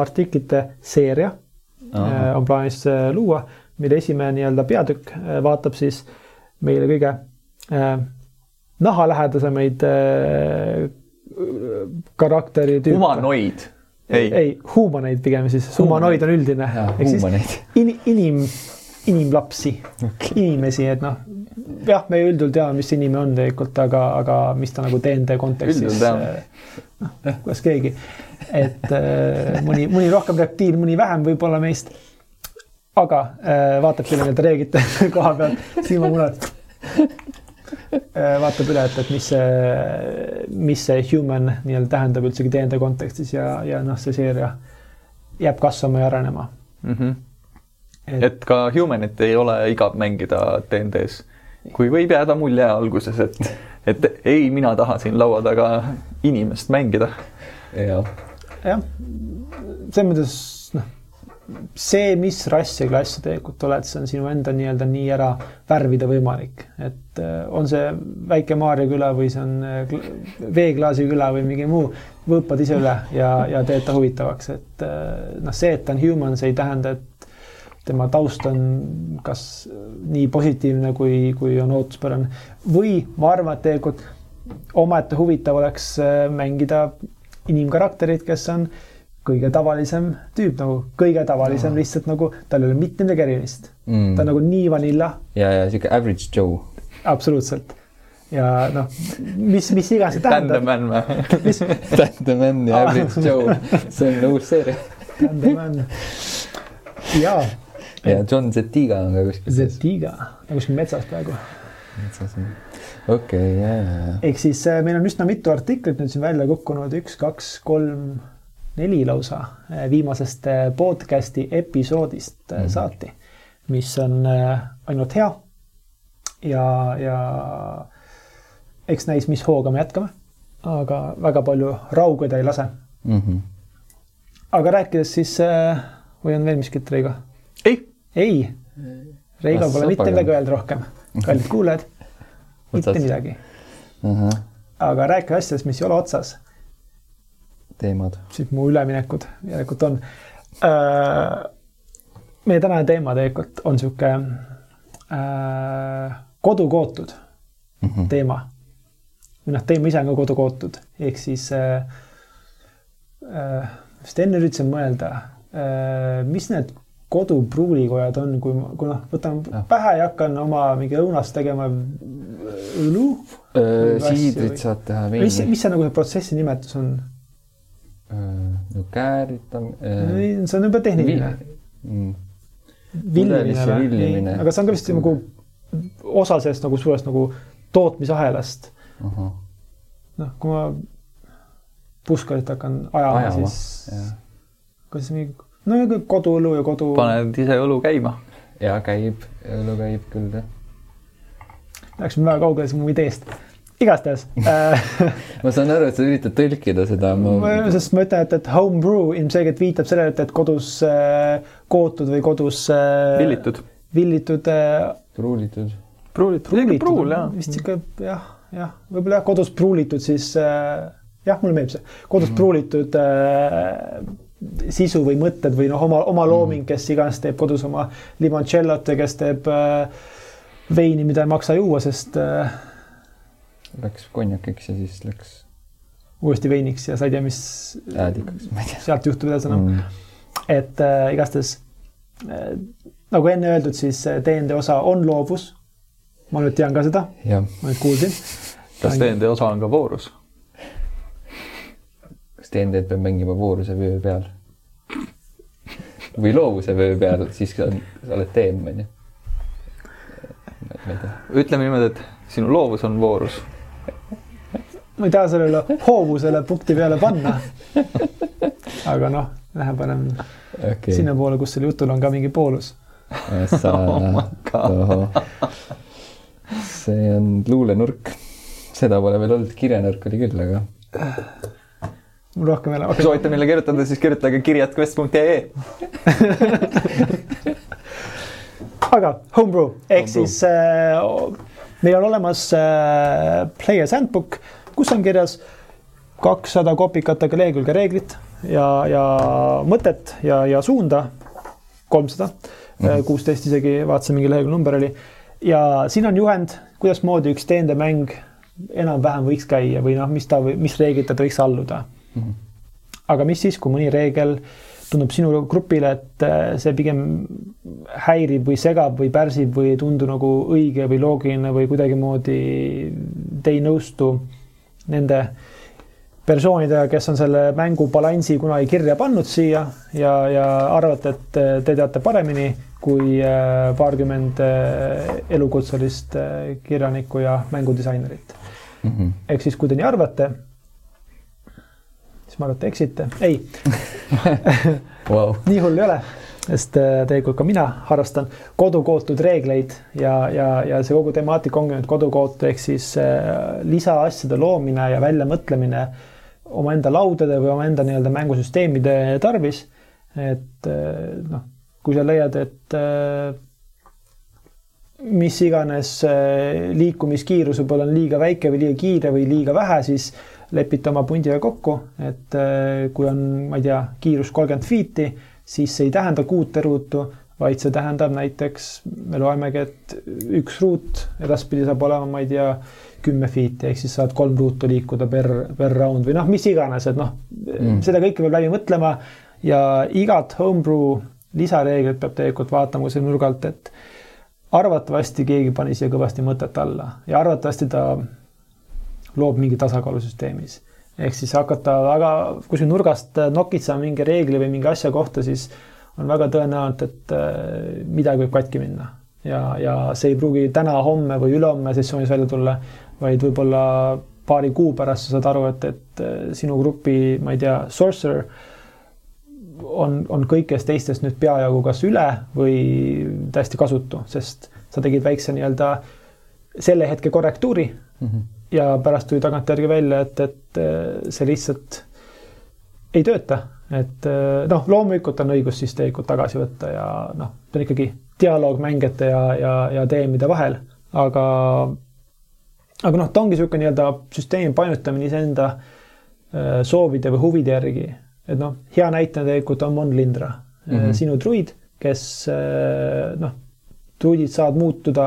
artiklite seeria äh, on plaanis äh, luua, mille esimene nii-öelda peatükk äh, vaatab siis meile kõige äh, nahalähedasemaid äh, karakteri tüüpe. humanoid. ei, ei., ei, huumanoid pigem siis, humanoid on üldine. ehk siis huumaneid. in, inim, inimlapsi okay., inimesi, et noh, jah, me üldjuhul teame, mis inimene on tegelikult, aga, aga mis ta nagu DND kontekstis Üldjuhul teame.. noh, kuidas keegi, et äh, mõni, mõni rohkem reptiil, mõni vähem võib-olla meist. aga äh, vaatab selle nii-öelda reeglite koha pealt, silmamunad äh, vaatab üle, et, et mis see, mis see human nii-öelda tähendab üldsegi DND kontekstis ja, ja noh, see seeria jääb kasvama ja arenema. Mm -hmm. et ka Humanit ei ole igav mängida DND-s kui võib jääda mulje alguses, et, et ei, mina tahan siin laua taga inimest mängida. jah. jah, selles mõttes noh, see, mis rass ja klass sa tegelikult oled, see on sinu enda nii-öelda nii ära värvida võimalik, et äh, on see väike Maarja küla või see on äh, veeklaasi küla või mingi muu, võõpad ise üle ja, ja teed ta huvitavaks, et äh, noh, see, et ta on human, see ei tähenda, et tema taust on kas nii positiivne, kui, kui on ootuspärane või ma arvan, et tegelikult omaette huvitav oleks mängida inimkarakterit, kes on äh, kõige tavalisem tüüp nagu, kõige tavalisem no. lihtsalt nagu, tal ei ole mitte midagi erilist mm.. ta on nagu nii vanilla. ja, ja sihuke average Joe. absoluutselt. ja noh, mis, mis iganes see tähendab. Tandeman või? Tandeman ja average Joe, see on uus seeria. Tandeman, jaa. Ja John Zetiga on ka kuskil. Zetiga, kuskil metsas praegu. metsas on okei okay,, ja, ja, ja. ehk siis äh, meil on üsna mitu artiklit nüüd siin välja kukkunud, üks, kaks, kolm neli lausa eh, viimasest eh, podcast'i episoodist mm. saati, mis on ainult hea. ja, ja eks näis, mis hooga me jätkame. aga väga palju raugeda ei lase mm. -hmm. aga rääkides siis, või on veel miskit, Reigo? Ei. ei. Reigo pole mitte midagi öelda rohkem. kallid kuulajad, mitte midagi uh. -huh. aga rääkige asjadest, mis ei ole otsas teemad? siit mu üleminekud järelikult on äh,. meie tänane teema tegelikult on sihuke äh, kodukootud mm -hmm. teema. või noh, teema ise on ka kodukootud, ehk siis äh, äh, vist enne üritasin mõelda äh,, mis need kodupruulikojad on, kui, kui noh, võtan ja. pähe ja hakkan oma mingi õunast tegema õlu. siidrit saad teha. mis, mis see nagu see protsessi nimetus on? Äh, no kääritamine. see on juba tehniline. Mm. villimine või? aga see on ka vist nagu osa sellest nagu suurest nagu tootmisahelast. noh, kui ma puskarit hakkan ajama, ajama, siis kas mingi, no koduõlu ja kodu. paned ise õlu käima. ja käib, õlu käib küll jah. Läksime väga kaugele mu ideest igastahes äh, ma saan aru, et sa üritad tõlkida seda ma.... sest ma ütlen, et, et homebrew ilmselgelt viitab sellele, et, et kodus äh, kootud või kodus äh,. villitud. villitud äh,. pruulitud. pruulitud. pruulitud, pruul jah. vist ikka jah, jah, võib-olla jah, kodus pruulitud, siis äh, jah, mulle meeldib see, kodus mm -hmm. pruulitud äh, sisu või mõtted või noh, oma, oma looming, kes iganes teeb kodus oma limoncellot ja kes teeb äh, veini, mida ei maksa juua, sest äh, läks konjakiks ja siis läks. uuesti veiniks ja sa ei tea, mis. äädikaks, ma ei tea. sealt juhtub edasi enam mm.. et äh, igastahes äh, nagu enne öeldud, siis DND äh, osa on loovus. ma nüüd tean ka seda. ma nüüd kuulsin. kas DND osa on ka voorus? Kas DND-d peab mängima vooruse vöö peal? või loovuse vöö peal, siis sa oled DM onju. ütleme niimoodi, et sinu loovus on voorus ma ei taha sellele hoovusele punkti peale panna. aga noh, lähen panen okay. sinnapoole, kus sellel jutul on ka mingi poolus. Oh see on luulenurk. seda pole veel olnud, kirjanurk oli küll, aga. Mul rohkem ei ole okay.. soovite meile kirjutada, siis kirjutage kirjadquest.ee aga homebrew ehk home siis äh, meil on olemas äh, Player's Handbook kus on kirjas kakssada kopikatega lehekülge reeglit ja, ja mõtet ja, ja suunda, kolmsada. Mm kuusteist isegi, vaatasin, mingi lehekülje number oli. ja siin on juhend, kuidasmoodi üks teendemäng enam-vähem võiks käia või noh, mis ta, mis reeglitele ta võiks alluda mm. -hmm. aga mis siis, kui mõni reegel tundub sinu grupile, et äh, see pigem häirib või segab või pärsib või ei tundu nagu õige või loogiline või kuidagimoodi te ei nõustu nende persoonidega, kes on selle mängu balansi kunagi kirja pannud siia ja, ja arvate, et te teate paremini kui äh, paarkümmend äh, elukutselist äh, kirjanikku ja mängudisainerit mm -hmm.. ehk siis, kui te nii arvate, ma arvan, et te eksite, ei wow. nii hull ei ole. sest äh, tegelikult ka mina harrastan kodukootud reegleid ja, ja, ja see kogu temaatika ongi nüüd kodukootu ehk siis äh, lisaasjade loomine ja väljamõtlemine omaenda laudade või omaenda nii-öelda mängusüsteemide tarvis. et äh, noh, kui sa leiad, et mis iganes liikumiskiirus võib-olla on liiga väike või liiga kiire või liiga vähe, siis lepite oma pundiga kokku, et kui on, ma ei tea, kiirus kolmkümmend fiiti siis see ei tähenda kuute ruutu, vaid see tähendab näiteks, me loemegi, et üks ruut edaspidi saab olema, ma ei tea, kümme fiiti, ehk siis saad kolm ruutu liikuda per, per round või noh, mis iganes, et noh mm., seda kõike peab läbi mõtlema ja igat homebrew lisareeglit peab tegelikult vaatama selle nurga alt, et arvatavasti keegi pani siia kõvasti mõtet alla ja arvatavasti ta loob mingi tasakaalu süsteemis ehk siis hakata väga kuskil nurgast nokitsema mingi reegli või mingi asja kohta, siis on väga tõenäoliselt, et äh, midagi võib katki minna ja, ja see ei pruugi täna, homme või ülehomme sessioonis välja tulla, vaid võib-olla paari kuu pärast sa saad aru, et, et äh, sinu grupi, ma ei tea, sorcerer on, on kõikidest teistest nüüd peajagu kas üle või täiesti kasutu, sest sa tegid väikse nii-öelda selle hetke korrektuuri mm. -hmm ja pärast tuli tagantjärgi välja, et, et äh, see lihtsalt ei tööta, et äh, noh, loomulikult on õigus siis tegelikult tagasi võtta ja noh, see on ikkagi dialoog mängijate ja, ja, ja DM-ide vahel, aga aga noh, ta ongi niisugune nii-öelda süsteemi painutamine iseenda äh, soovide või huvide järgi. et noh, hea näitena tegelikult on Mon Lindra mm, -hmm. sinu druid, kes noh, druidid saavad muutuda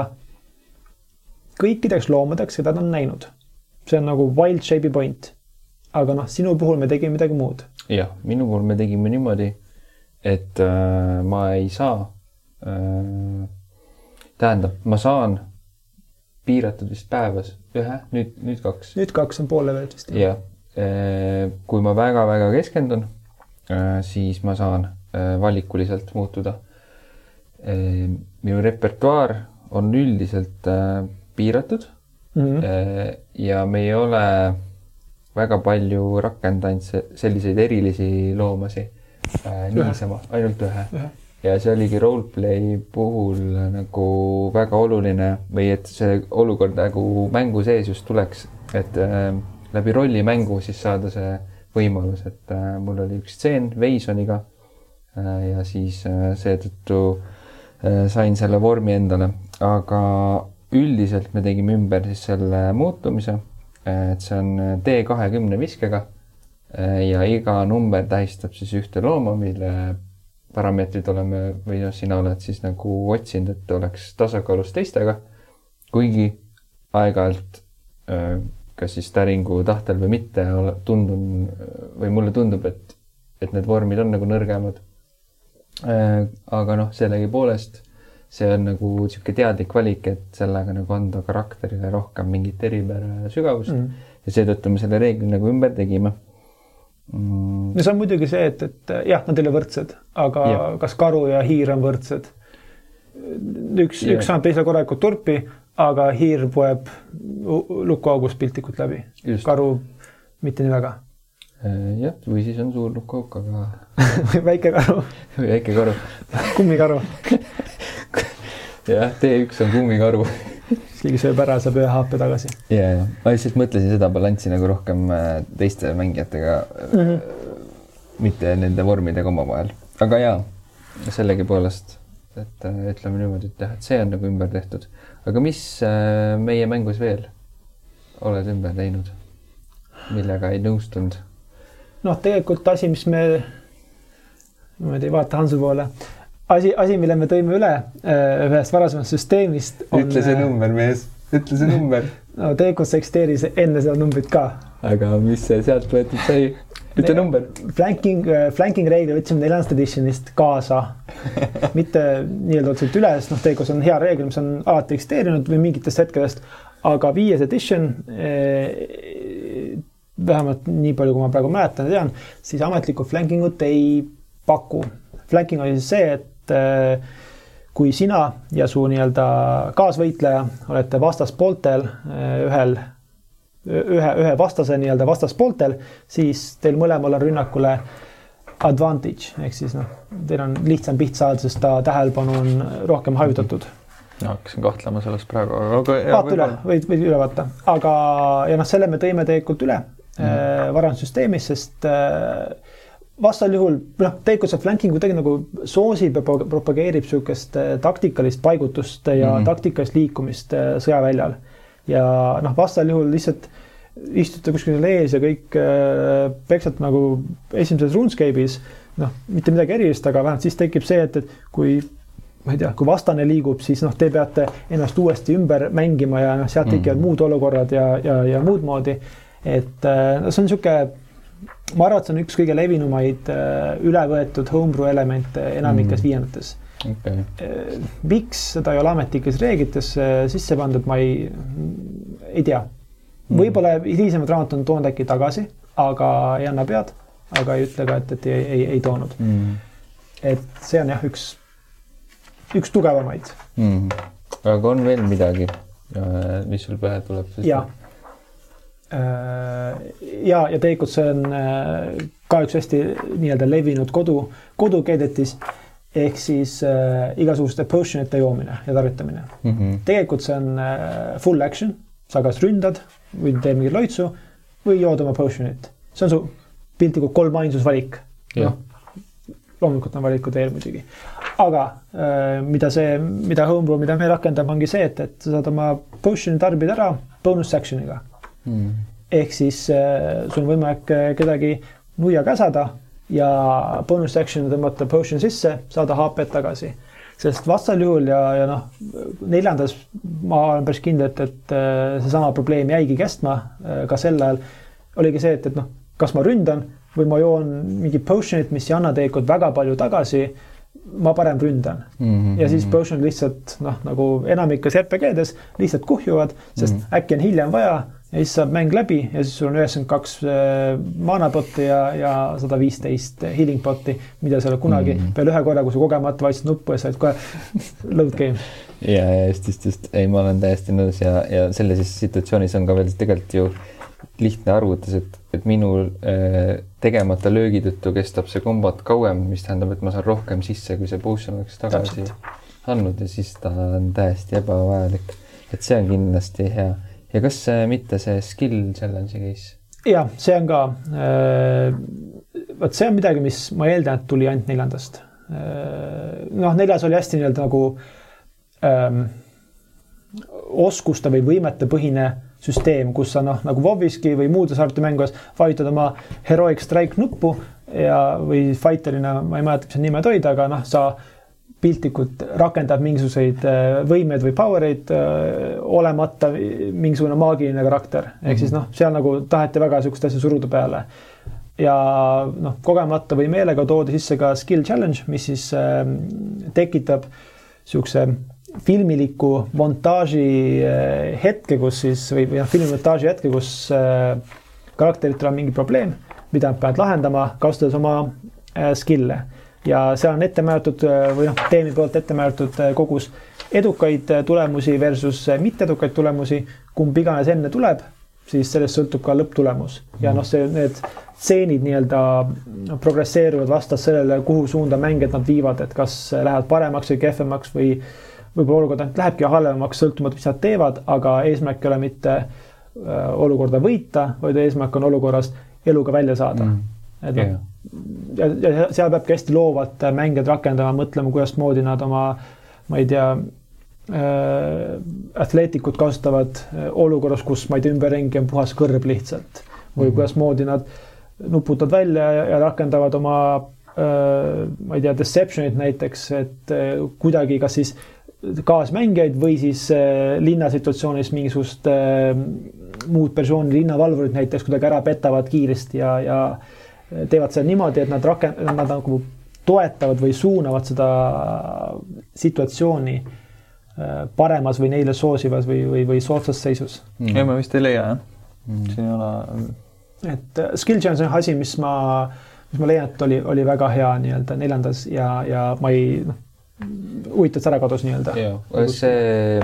kõikideks loomadeks, keda ta on näinud. see on nagu wild shape'i point. aga noh, sinu puhul me tegime midagi muud. jah, minu puhul me tegime niimoodi, et äh, ma ei saa äh,, tähendab, ma saan piiratud vist päevas ühe, nüüd, nüüd kaks. nüüd kaks on pool levelit vist. jah äh,, kui ma väga-väga keskendun äh,, siis ma saan äh, valikuliselt muutuda minu repertuaar on üldiselt piiratud. Mm. -hmm. ja me ei ole väga palju rakendanud selliseid erilisi loomasi. Äh, niisama, ainult ühe, ühe.. ja see oligi roleplay puhul nagu väga oluline või et see olukord nagu mängu sees just tuleks, et äh, läbi rollimängu siis saada see võimalus, et äh, mul oli üks stseen Veisoniga äh, ja siis äh, seetõttu sain selle vormi endale, aga üldiselt me tegime ümber siis selle muutumise, et see on D kahekümne viskega ja iga number tähistab siis ühte looma, mille parameetrid oleme või noh, sina oled siis nagu otsinud, et oleks tasakaalus teistega. kuigi aeg-ajalt kas siis täringu tahtel või mitte, tundun või mulle tundub, et, et need vormid on nagu nõrgemad. aga noh, sellegipoolest see on nagu niisugune teadlik valik, et sellega nagu anda karakterile rohkem mingit eripära sügavust mm. -hmm. ja seetõttu me selle reegli nagu ümber tegime mm.. no see on muidugi see, et, et jah, nad ei ole võrdsed, aga ja. kas karu ja hiir on võrdsed? üks, üks saab teisele korralikult turpi, aga hiir poeb lukuaugust piltlikult läbi. karu mitte nii väga äh, jah, või siis on suur lukuauk, aga väike karu väike karu kummikaru jah, T1 on kummikaru keegi sööb ära, saab ühe haape tagasi. ja, ja ma lihtsalt mõtlesin seda balanssi nagu rohkem äh, teiste mängijatega mm, -hmm. mitte nende vormidega omavahel, aga jaa, sellegipoolest, et äh, ütleme niimoodi, et jah, et see on nagu ümber tehtud. aga mis meie mängus veel oled ümber teinud, millega ei nõustunud? noh, tegelikult asi, mis me, niimoodi ei vaata Hansu poole asi, asi, mille me tõime üle äh, ühest varasemast süsteemist. ütle see äh, number, mees, ütle see number. no tegelikult sa eksisteeris enne seda numbrit ka. aga mis sealt võetud sai? ütle number. Flanking, äh, flanking reegli võtsime neljandast editionist kaasa mitte nii-öelda otseselt üle, sest noh, tegelikult see on hea reegel, mis on alati eksisteerinud või mingitest hetkedest, aga viies edition eh, vähemalt nii palju, kui ma praegu mäletan ja tean, siis ametlikku flanking ut ei paku. Flanking oli siis see, et et äh, kui sina ja su nii-öelda kaasvõitleja olete vastaspooltel äh, ühel, ühe, ühe vastase nii-öelda vastaspooltel, siis teil mõlemal on rünnakule advantage ehk siis noh, teil on lihtsam pihta saada, sest ta tähelepanu on rohkem hajutatud. no hakkasin kahtlema selles praegu, aga. vaata üle, võid, võid üle vaadata, aga ja noh, selle me tõime tegelikult üle mm. äh, varandussüsteemis, sest äh, vastasel juhul noh, tegelikult see flanking kuidagi nagu soosib ja propageerib niisugust äh, taktikalist paigutust ja mm -hmm. taktikalist liikumist äh, sõjaväljal. ja noh, vastasel juhul lihtsalt istute kuskil ees ja kõik äh, peksate nagu esimeses RuneScape'is, noh, mitte midagi erilist, aga vähemalt siis tekib see, et, et kui ma ei tea, kui vastane liigub, siis noh, te peate ennast uuesti ümber mängima ja noh, sealt tekivad mm. muud olukorrad ja, ja, ja muud moodi. et no see on niisugune ma arvan, et see on üks kõige levinumaid äh, üle võetud homebrew elemente enamikes mm. viiendates okay.. Äh, miks seda ei ole ametlikes reeglitesse sisse pandud, ma ei, ei tea. Mm. võib-olla hilisemad raamatud on toonud äkki tagasi, aga ei anna pead, aga ei ütle ka, et, et ei, ei, ei toonud mm.. et see on jah, üks, üks tugevamaid mm.. aga on veel midagi, mis sul pähe tuleb? jaa Äh, ja, ja tegelikult see on äh, ka üks hästi nii-öelda levinud kodu, kodukeedetis ehk siis äh, igasuguste potion ite joomine ja tarvitamine mm. -hmm. tegelikult see on äh, full action, sa kas ründad või teed mingit loitsu või jood oma potion'it. see on su piltlikult kolmainsusvalik. noh, loomulikult on valikud veel muidugi. aga äh, mida see, mida homebrew, mida me rakendame, ongi see, et, et sa saad oma potion'i tarbida ära bonus action'iga mm.. ehk siis äh, sul on võimalik äh, kedagi nuia käsada ja bonus action'i tõmmata potion sisse, saada HP-d tagasi. sest vastasel juhul ja, ja noh, neljandas ma olen päris kindel, et, et äh, seesama probleem jäigi kestma ka sel ajal. oligi see, et, et noh, kas ma ründan või ma joon mingit potion'it, mis ei anna tegelikult väga palju tagasi ma parem ründan mm. -hmm. ja siis potion'id lihtsalt noh, nagu enamikes RPG-des lihtsalt kuhjuvad, sest mm -hmm. äkki on hiljem vaja ja siis saab mäng läbi ja siis sul on üheksakümmend kaks äh, maanapotti ja, ja sada viisteist healing pot'i, mida sa ei ole kunagi mm. peale ühe korra, kui sa kogemata vajutasid nuppu ja said kohe load game. ja, ja just, just, just, ei, ma olen täiesti nõus ja, ja sellises situatsioonis on ka veel tegelikult ju lihtne arvutus, et, et minu äh, tegemata löögi tõttu kestab see kombat kauem, mis tähendab, et ma saan rohkem sisse, kui see potion oleks tagasi Täpselt. andnud ja siis ta on täiesti ebavajalik. et see on kindlasti hea ja kas mitte see skill challenge'i case? jah, see on ka äh,, vot see on midagi, mis ma eeldan, et tuli ainult neljandast äh,. noh, neljas oli hästi nii-öelda nagu ähm, oskuste või võimete põhine süsteem, kus sa noh, nagu WoW-iski või muudes arvutimängudes vajutad oma heroic strike nuppu ja, või fighter'ina, ma ei mäleta, mis need nimed olid, aga noh, sa piltlikult rakendab mingisuguseid äh, võimeid või power eid äh, olemata mingisugune maagiline karakter. ehk siis mhm. noh, seal nagu taheti väga sihukest asja suruda peale. ja noh, kogemata või meelega toodi sisse ka skill challenge, mis siis äh, tekitab sihukese filmiliku montaaži äh, hetke, kus siis või, või noh, filmimontaaži hetke, kus äh, karakteritel on mingi probleem, mida nad peavad lahendama, kasutades oma äh, skill'e ja seal on ette määratud äh, või noh, teemi poolt ette määratud äh, kogus edukaid äh, tulemusi versus mitteedukaid tulemusi. kumb iganes enne tuleb, siis sellest sõltub ka lõpptulemus. Ja noh, see, need stseenid nii-öelda progresseeruvad vastavalt sellele, kuhu suunda mängijad nad viivad, et kas lähevad paremaks või kehvemaks või võib-olla olukord ainult lähebki halvemaks, sõltumata, mis nad teevad, aga eesmärk ei ole mitte olukorda võita, vaid eesmärk on olukorrast eluga välja saada. Mm.. et noh yeah ja, ja seal peabki hästi loovalt mängijad rakendama, mõtlema, kuidasmoodi nad oma, ma ei tea äh,, atleetikut kasutavad äh, olukorras, kus ma ei tea, ümberringi on puhas kõrb lihtsalt. või mm -hmm. kuidasmoodi nad nuputavad välja ja, ja rakendavad oma äh, ma ei tea, deception'it näiteks, et äh, kuidagi kas siis kaasmängijaid või siis äh, linnasituatsioonis mingisugust äh, muud persooni, linnavalvurit näiteks kuidagi ära petavad kiiresti ja, ja äh, teevad seda niimoodi, et nad rakend-, nad nagu toetavad või suunavad seda situatsiooni äh, paremas või neile soosivas või, või, või soodsas seisus mm.. ei, ma vist ei leia jah mm., siin ei ole. et äh, skill challenge on asi, mis ma, mis ma leian, et oli, oli väga hea nii-öelda neljandas ja, ja ma ei, noh, huvitav, et ära kadus nii-öelda. see,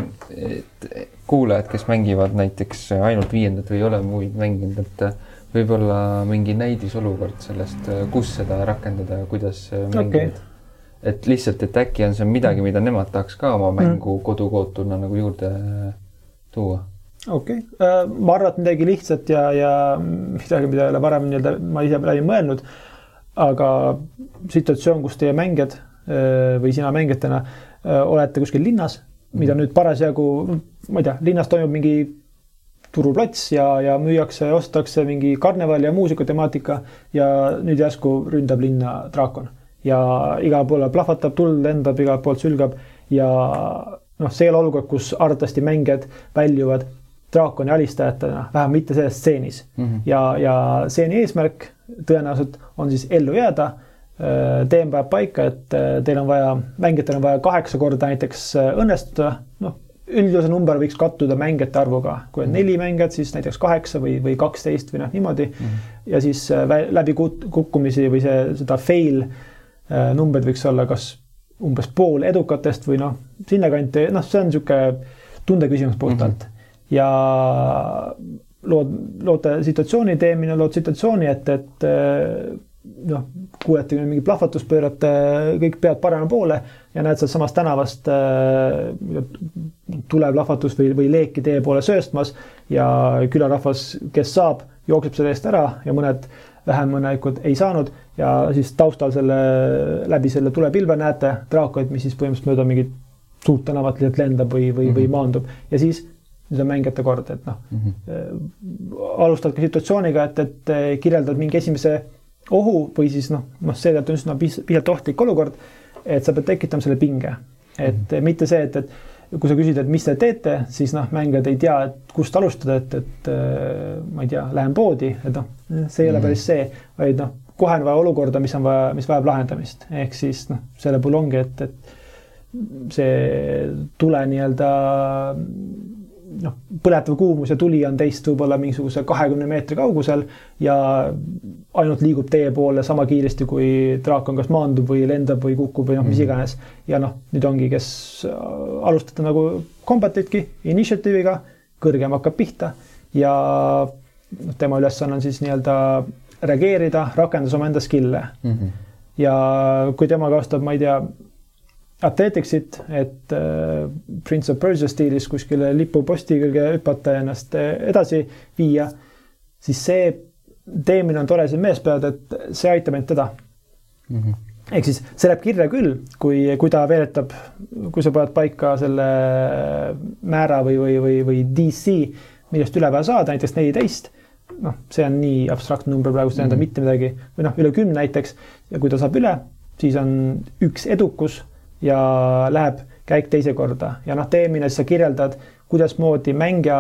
kuulajad, kes mängivad näiteks ainult viiendat või ei ole muid mänginud, et võib-olla mingi näidisolukord sellest, kus seda rakendada ja kuidas mängijad okay. et lihtsalt, et äkki on see midagi, mida nemad tahaks ka oma mängu mm. kodukootuna nagu juurde tuua okei okay., äh, ma arvan, et midagi lihtsat ja, ja midagi, mida ei ole varem nii-öelda ma ise läbi mõelnud. aga situatsioon, kus teie mängijad äh, või sina mängijatena äh, olete kuskil linnas, mida nüüd parasjagu, ma ei tea, linnas toimub mingi turuplats ja, ja müüakse, ostetakse mingi karneval ja muusikatemaatika ja nüüd järsku ründab linna draakon ja igal pool plahvatab, tuld lendab, igalt poolt sülgab ja noh, see ei ole olukord, kus arvatavasti mängijad väljuvad draakoni alistajatena, vähemalt mitte selles stseenis mm. -hmm. ja, ja stseeni eesmärk tõenäoliselt on siis ellu jääda. Äh, teem paneb paika, et äh, teil on vaja, mängijatel on vaja kaheksa korda näiteks äh, õnnestuda, noh, üldjoonse number võiks kattuda mängijate arvuga, kui on mm -hmm. neli mängijat, siis näiteks kaheksa või, või kaksteist või noh, niimoodi mm. -hmm. ja siis läbi kukkumisi või see, seda fail numbrid võiks olla kas umbes pool edukatest või noh, sinnakanti, noh, see on niisugune tundeküsimus puhtalt mm. -hmm ja lood, loote situatsiooni teemine, lood situatsiooni, et, et noh, kuulete mingi plahvatus, pöörate kõik pead parema poole ja näed sealtsamast tänavast äh, tuleplahvatus või, või leeki teie poole sööstmas ja külarahvas, kes saab, jookseb selle eest ära ja mõned vähem õnnelikud ei saanud ja siis taustal selle, läbi selle tulepilve näete draakonit, mis siis põhimõtteliselt mööda mingit suurt tänavat lihtsalt lendab või, või mm, -hmm. või mhm. maandub ja siis nüüd on mängijate kord, et noh mm -hmm., alustadki situatsiooniga, et, et äh, kirjeldad mingi esimese ohu või siis noh, noh, seetõttu on üsna piisavalt ohtlik olukord, et sa pead tekitama selle pinge. et -hmm. mitte see, et, et kui sa küsid, et mis te teete, siis noh, mängijad ei tea, et kust alustada, et, et äh, ma ei tea, lähen poodi, et noh, see ei ole -hmm. päris see, vaid noh, kohe on vaja olukorda, mis on vaja, mis vajab lahendamist, ehk siis noh, selle puhul ongi, et, et see tule nii-öelda noh, põletav kuumus ja tuli on teist võib-olla mingisuguse kahekümne meetri kaugusel ja ainult liigub teie poole sama kiiresti, kui draakon kas maandub või lendab või kukub või noh, mis mhm. iganes. ja noh, nüüd ongi, kes alustate nagu combat'itki, initiative'iga, kõrgem hakkab pihta ja noh, tema ülesanne on siis nii-öelda reageerida, rakendades omaenda skill'e mm. -hmm. ja kui tema kasutab, ma ei tea Athleticsit, et äh, Prince of Persia stiilis kuskile lipuposti külge hüpata ja ennast äh, edasi viia, siis see teemine on tore siin meeles pidada, et see aitab ainult teda mm. -hmm. ehk siis see läheb kirja küll, kui, kui ta veeretab, kui sa paned paika selle määra või, või, või, või DC, millest üle vaja saada, näiteks neliteist noh, see on nii abstraktne number praegu, see ei tähenda mm mitte midagi või noh, üle kümne näiteks ja kui ta saab üle, siis on üks edukus ja läheb käik teise korda ja noh, teemine, sa kirjeldad, kuidasmoodi mängija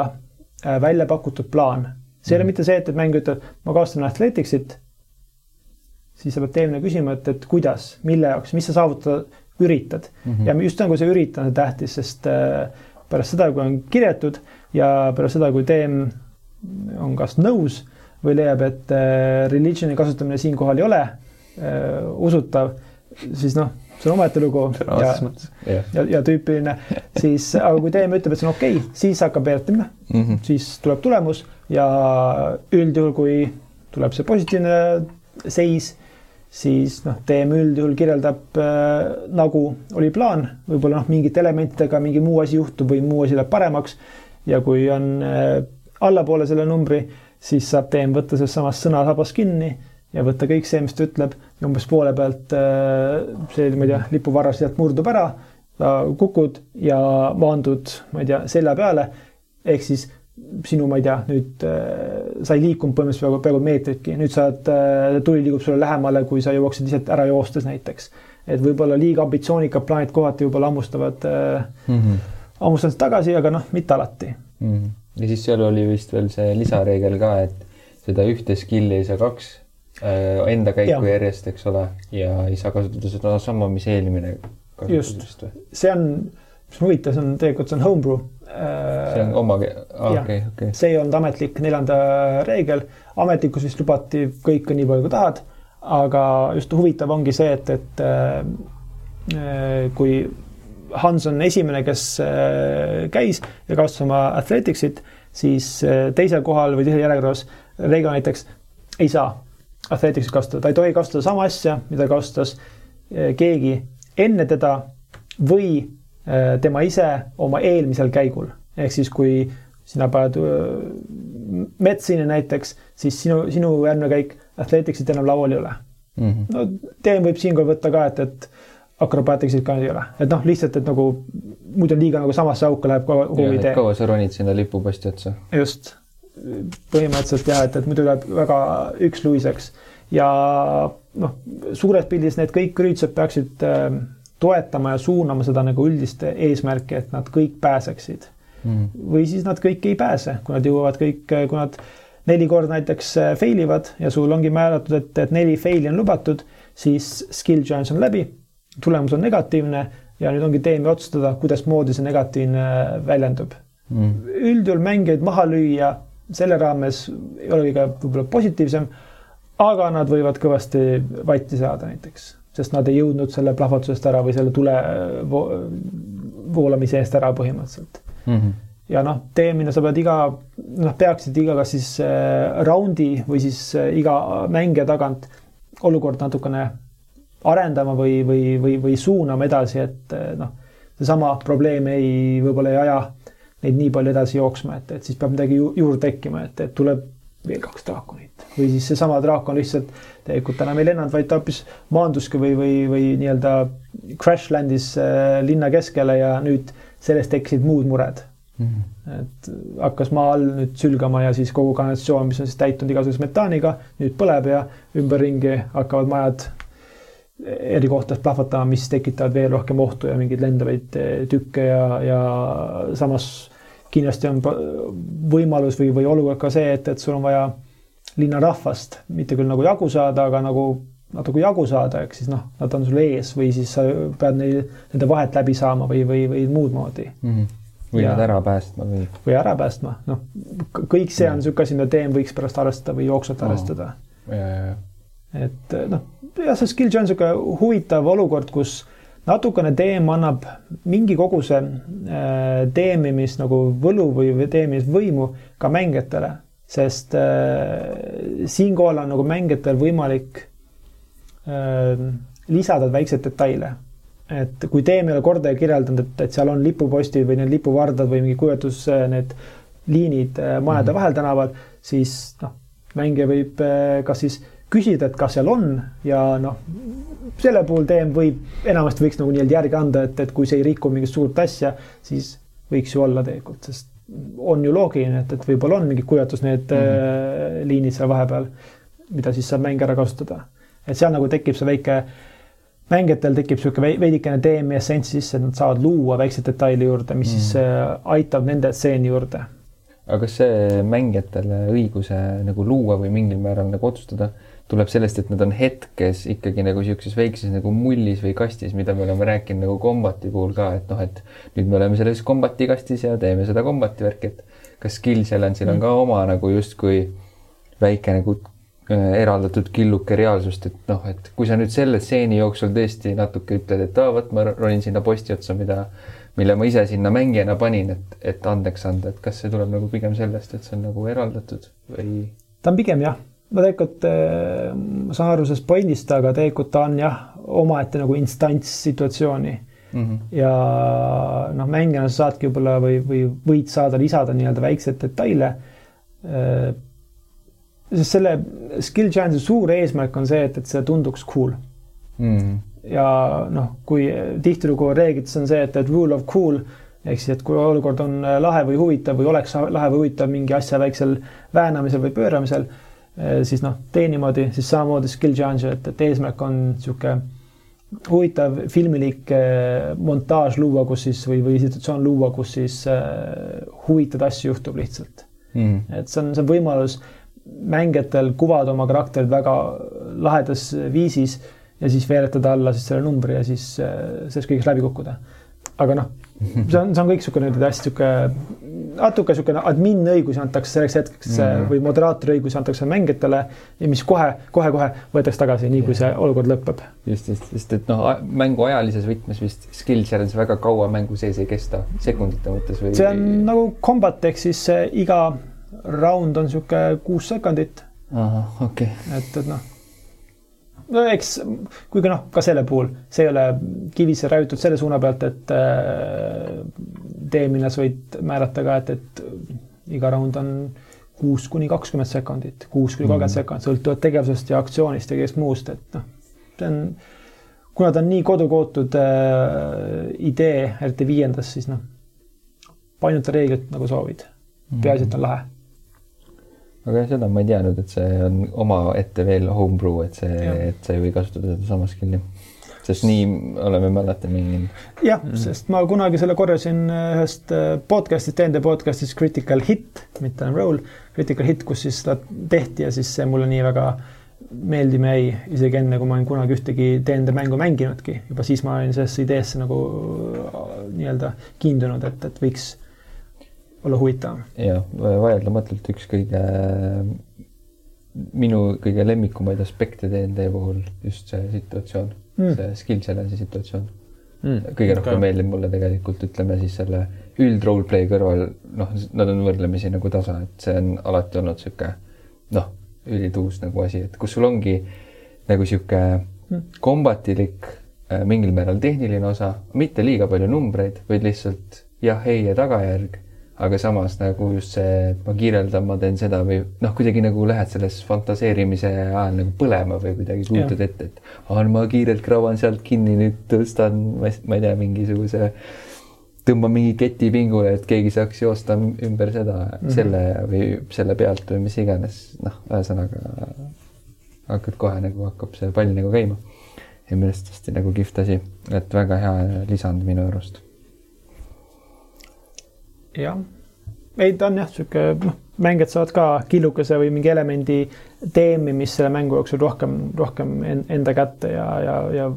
äh, välja pakutud plaan. see ei ole mm. mitte see, et, et mängija ütleb, ma kasutan Athleticsit, siis sa pead teemine küsima, et, et kuidas, mille jaoks, mis sa saavutada üritad mm. -hmm. ja just nagu see ürita on tähtis, sest äh, pärast seda, kui on kirjatud ja pärast seda, kui teem on kas nõus või leiab, et äh, religion'i kasutamine siinkohal ei ole usutav, siis noh see on omaette lugu. Ja, ja, ja, ja tüüpiline, siis, aga kui teeme ütleb, et see on okei okay,, siis hakkab veeretamine mm, -hmm. siis tuleb tulemus ja üldjuhul, kui tuleb see positiivne seis, siis noh, teem üldjuhul kirjeldab äh, nagu oli plaan, võib-olla noh, mingite elementidega mingi muu asi juhtub või muu asi läheb paremaks. ja kui on äh, allapoole selle numbri, siis saab teem võtta sellest samast sõnasabast kinni ja võtta kõik see, mis ta ütleb ja umbes poole pealt äh, see, ma ei tea, lipuvarras sealt murdub ära, kukud ja maandud, ma ei tea, selja peale. ehk siis sinu, ma ei tea, nüüd äh, sa ei liikunud põhimõtteliselt peaaegu, peaaegu meetritki, nüüd sa oled, äh, tuli liigub sulle lähemale, kui sa jõuaksid ise ära joostes näiteks. et võib-olla liiga ambitsioonikad plaanid kohati võib-olla hammustavad mm, -hmm. hammustavad tagasi, aga noh, mitte alati mm. -hmm. ja siis seal oli vist veel see lisareegel ka, et seda ühte skill'i ei saa kaks Äh, enda käiku ja. järjest, eks ole, ja ei saa kasutada seda sama, mis eelmine kasutas vist või? see on, mis on huvitav, see on tegelikult, see on homebrew. see on oma, okei, okei. see ei olnud ametlik neljanda reegel, ametlikus vist lubati kõike nii palju, kui tahad, aga just huvitav ongi see, et, et äh, kui Hans on esimene, kes äh, käis ja kasutas oma Athleticsit, siis teisel kohal või teisel järjekorras reegel näiteks ei saa Athleticsit kasutada, ta ei tohi kasutada sama asja, mida kasutas äh, keegi enne teda või äh, tema ise oma eelmisel käigul. ehk siis, kui sina paned metssini näiteks, siis sinu, sinu järgmine käik Athleticsit enam laual ei ole mm. -hmm. no teen võib siinkohal võtta ka, et, et akrobaatiksid ka ei ole, et noh, lihtsalt, et nagu muidu liiga nagu samasse auku läheb kogu idee. kaua sa ronid sinna lipuposti otsa? just, põhimõtteliselt jah, et, et muidu läheb väga üksluiseks ja noh, suures pildis need kõik üritused peaksid äh, toetama ja suunama seda nagu üldist eesmärki, et nad kõik pääseksid. Mm.. või siis nad kõik ei pääse, kui nad jõuavad kõik, kui nad neli korda näiteks äh, fail ivad ja sul ongi määratud, et, et neli fail'i on lubatud, siis skill challenge on läbi, tulemus on negatiivne ja nüüd ongi teemi otsustada, kuidasmoodi see negatiivne äh, väljendub. Mm.. üldjuhul mängijaid maha lüüa selle raames ei ole kõige võib-olla positiivsem, aga nad võivad kõvasti vatti saada näiteks sest nad ei jõudnud selle plahvatusest ära või selle tule vo voolamise eest ära põhimõtteliselt mm. -hmm. ja noh, teemine, sa pead iga, noh, peaksid iga kas siis äh, raundi või siis äh, iga mängija tagant olukorda natukene arendama või, või, või, või suunama edasi, et äh, noh, seesama probleem ei, võib-olla ei aja neid nii palju edasi jooksma, et, et siis peab midagi ju, juurde tekkima, et, et tuleb veel kaks draakonit või siis seesama draakon lihtsalt tegelikult enam ei lennanud, vaid ta hoopis maanduski või, või, või nii-öelda crash land'is äh, linna keskele ja nüüd sellest tekkisid muud mured mm. -hmm. et hakkas maa all nüüd sülgama ja siis kogu kanalisatsioon, mis on siis täitunud igasuguse metaaniga, nüüd põleb ja ümberringi hakkavad majad eri kohtades plahvatama, mis tekitavad veel rohkem ohtu ja mingeid lendavaid äh, tükke ja, ja samas kindlasti on võimalus või, või olukord ka see, et, et sul on vaja linnarahvast mitte küll nagu jagu saada, aga nagu natuke jagu saada, ehk siis noh, nad on sul ees või siis sa pead neil, nende vahet läbi saama või, või, või muud moodi mm. -hmm. või ja, nad ära päästma või? või ära päästma, noh, kõik see on niisugune asi, mida teem võiks pärast arvestada või jooksvalt arvestada oh.. Et noh, jah, see skill challenge on niisugune huvitav olukord, kus natukene teem annab mingi koguse äh, teemimis nagu võlu või teemisvõimu ka mängijatele, sest äh, siinkohal on nagu mängijatel võimalik äh, lisada väikseid detaile. et kui teem ei ole kordagi kirjeldanud, et, et seal on lipupostid või need lipuvardad või mingi kujutus, need liinid majade mm -hmm. vahel tänaval, siis noh, mängija võib kas siis küsida, et kas seal on ja noh, selle puhul DM võib, enamasti võiks nagu nii-öelda järgi anda, et, et kui see ei riku mingit suurt asja, siis võiks ju olla tegelikult, sest on ju loogiline, et, et võib-olla on mingi kujutus, need mm -hmm. liinid seal vahepeal, mida siis saab mäng ära kasutada. et seal nagu tekib see väike, mängijatel tekib niisugune veidikene DM-i essents sisse, et nad saavad luua väikseid detaile juurde, mis mm -hmm. siis äh, aitab nende stseeni juurde. aga kas see mängijatele õiguse nagu luua või mingil määral nagu otsustada tuleb sellest, et nad on hetkes ikkagi nagu niisuguses väikses nagu mullis või kastis, mida me oleme rääkinud nagu kombati puhul ka, et noh, et nüüd me oleme selles kombati kastis ja teeme seda kombati värki, et kas skill challenge'il on ka oma nagu justkui väike nagu äh, eraldatud killuke reaalsust, et noh, et kui sa nüüd selle stseeni jooksul tõesti natuke ütled, et aa, vot ma ronin sinna posti otsa, mida, mille ma ise sinna mängijana panin, et, et andeks anda, et kas see tuleb nagu pigem sellest, et see on nagu eraldatud või? ta on pigem jah ma tegelikult äh, ma saan aru sellest pointist, aga tegelikult ta on jah, omaette nagu instants situatsiooni mm. -hmm. ja noh, mängijana sa saadki võib-olla või, või võid saada lisada nii-öelda väikseid detaile. Äh, sest selle skill challenge'i suur eesmärk on see, et, et see tunduks cool mm. -hmm. ja noh, kui tihtilugu reeglites on see, et, et rule of cool ehk siis, et kui olukord on lahe või huvitav või oleks lahe või huvitav mingi asja väiksel väänamisel või pööramisel Eh, siis noh, tee niimoodi, siis samamoodi skill challenge, et, et eesmärk on niisugune huvitav filmilik eh, montaaž luua, kus siis või, või situatsioon luua, kus siis äh, huvitavaid asju juhtub lihtsalt mm.. et see on, see on võimalus mängijatel kuvada oma karakterid väga lahedas viisis ja siis veeretada alla siis selle numbri ja siis äh, sellest kõigest läbi kukkuda. aga noh, see on, see on kõik niisugune hästi niisugune natuke niisugune admin-õigusi antakse selleks hetkeks mm -hmm. või moderaatori õigusi antakse mängijatele ja mis kohe, kohe-kohe võetakse tagasi, nii kui see olukord lõpeb. just, just, sest et noh, mängu ajalises võtmes vist skill challenge väga kaua mängu sees ei kesta, sekundite mõttes või? see on nagu combat ehk siis iga round on niisugune kuus sekundit ahah, okei okay.. et, et noh, no eks, kuigi noh, ka selle puhul see ei ole kivisse raiutud selle suuna pealt, et äh, teemine sa võid määrata ka, et, et iga round on kuus kuni kakskümmend sekundit, kuus kuni kolmkümmend mm. sekundit, sõltuvalt tegevusest ja aktsioonist ja kõigest muust, et noh, see on, kuna ta on nii kodukootud äh, idee, eriti viiendas, siis noh, painuta reeglit nagu soovid. peaasi, et on lahe aga seda ma ei teadnud, et see on omaette veel homebrew, et see, et sa ei või kasutada sedasama skill'i. sest nii oleme me alati mänginud. jah mm, -hmm. sest ma kunagi selle korjasin ühest äh, podcast'ist, TNT podcast'ist Critical Hit, mitte enam Roll, Critical Hit, kus siis seda tehti ja siis see mulle nii väga meeldima jäi, isegi enne, kui ma olen kunagi ühtegi TNT mängu mänginudki, juba siis ma olin sellesse ideesse nagu äh, nii-öelda kiindunud, et, et võiks olla huvitavam. jah, vaieldamatult üks kõige, minu kõige lemmikumaid aspekte DND puhul just see situatsioon mm., see skill challenge'i situatsioon mm.. kõige rohkem okay. meeldib mulle tegelikult, ütleme siis selle üld roleplay kõrval, noh, nad on võrdlemisi nagu tasa, et see on alati olnud sihuke noh, ülituus nagu asi, et kus sul ongi nagu sihuke mm. kombatilik, äh, mingil määral tehniline osa, mitte liiga palju numbreid, vaid lihtsalt jah, ei ja tagajärg aga samas nagu just see, et ma kirjeldan, ma teen seda või noh, kuidagi nagu lähed selles fantaseerimise ajal nagu põlema või kuidagi kujutad ette, et aa, ma kiirelt kraavan sealt kinni, nüüd tõstan, ma ei tea, mingisuguse, tõmban mingi keti pingule, et keegi saaks joosta ümber seda mm, -hmm. selle või selle pealt või mis iganes, noh, ühesõnaga hakkad kohe nagu hakkab see pall nagu käima. ja minu arust hästi nagu kihvt asi, et väga hea lisand minu arust jah, ei, ta on jah, sihuke noh, mängijad saavad ka killukese või mingi elemendi teemimist selle mängu jooksul rohkem, rohkem enda kätte ja, ja, ja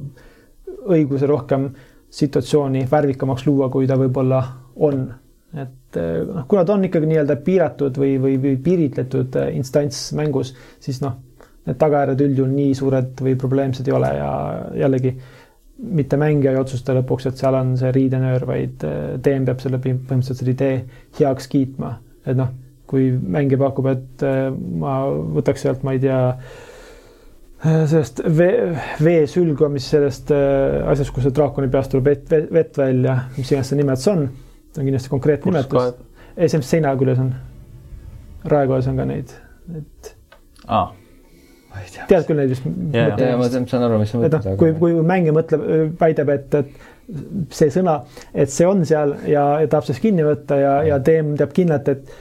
õiguse rohkem situatsiooni värvikamaks luua, kui ta võib-olla on. et noh, kuna ta on ikkagi nii-öelda piiratud või, või, või piiritletud instants mängus, siis noh, need tagajärjed üldjuhul nii suured või probleemsed ei ole ja jällegi mitte mängija ei otsusta lõpuks, et seal on see riidenöör, vaid äh, peab selle põhimõtteliselt selle idee heaks kiitma. et noh, kui mängija pakub, et äh, ma võtaks sealt, ma ei tea, äh, sellest vee, veesülgu, mis sellest asjast, kus see draakoni peast tuleb vett, vett välja, mis iganes see nimetus on, see on kindlasti konkreetne nimetus. ei, see, mis seina küljes on. raekojas on ka neid, et ah tead küll neid vist? ja ma saan aru, mis sa mõtled. noh, kui, kui mängija mõtleb, väidab, et, et see sõna, et see on seal ja, ja tahab sellest kinni võtta ja, ja teem teab kindlalt, et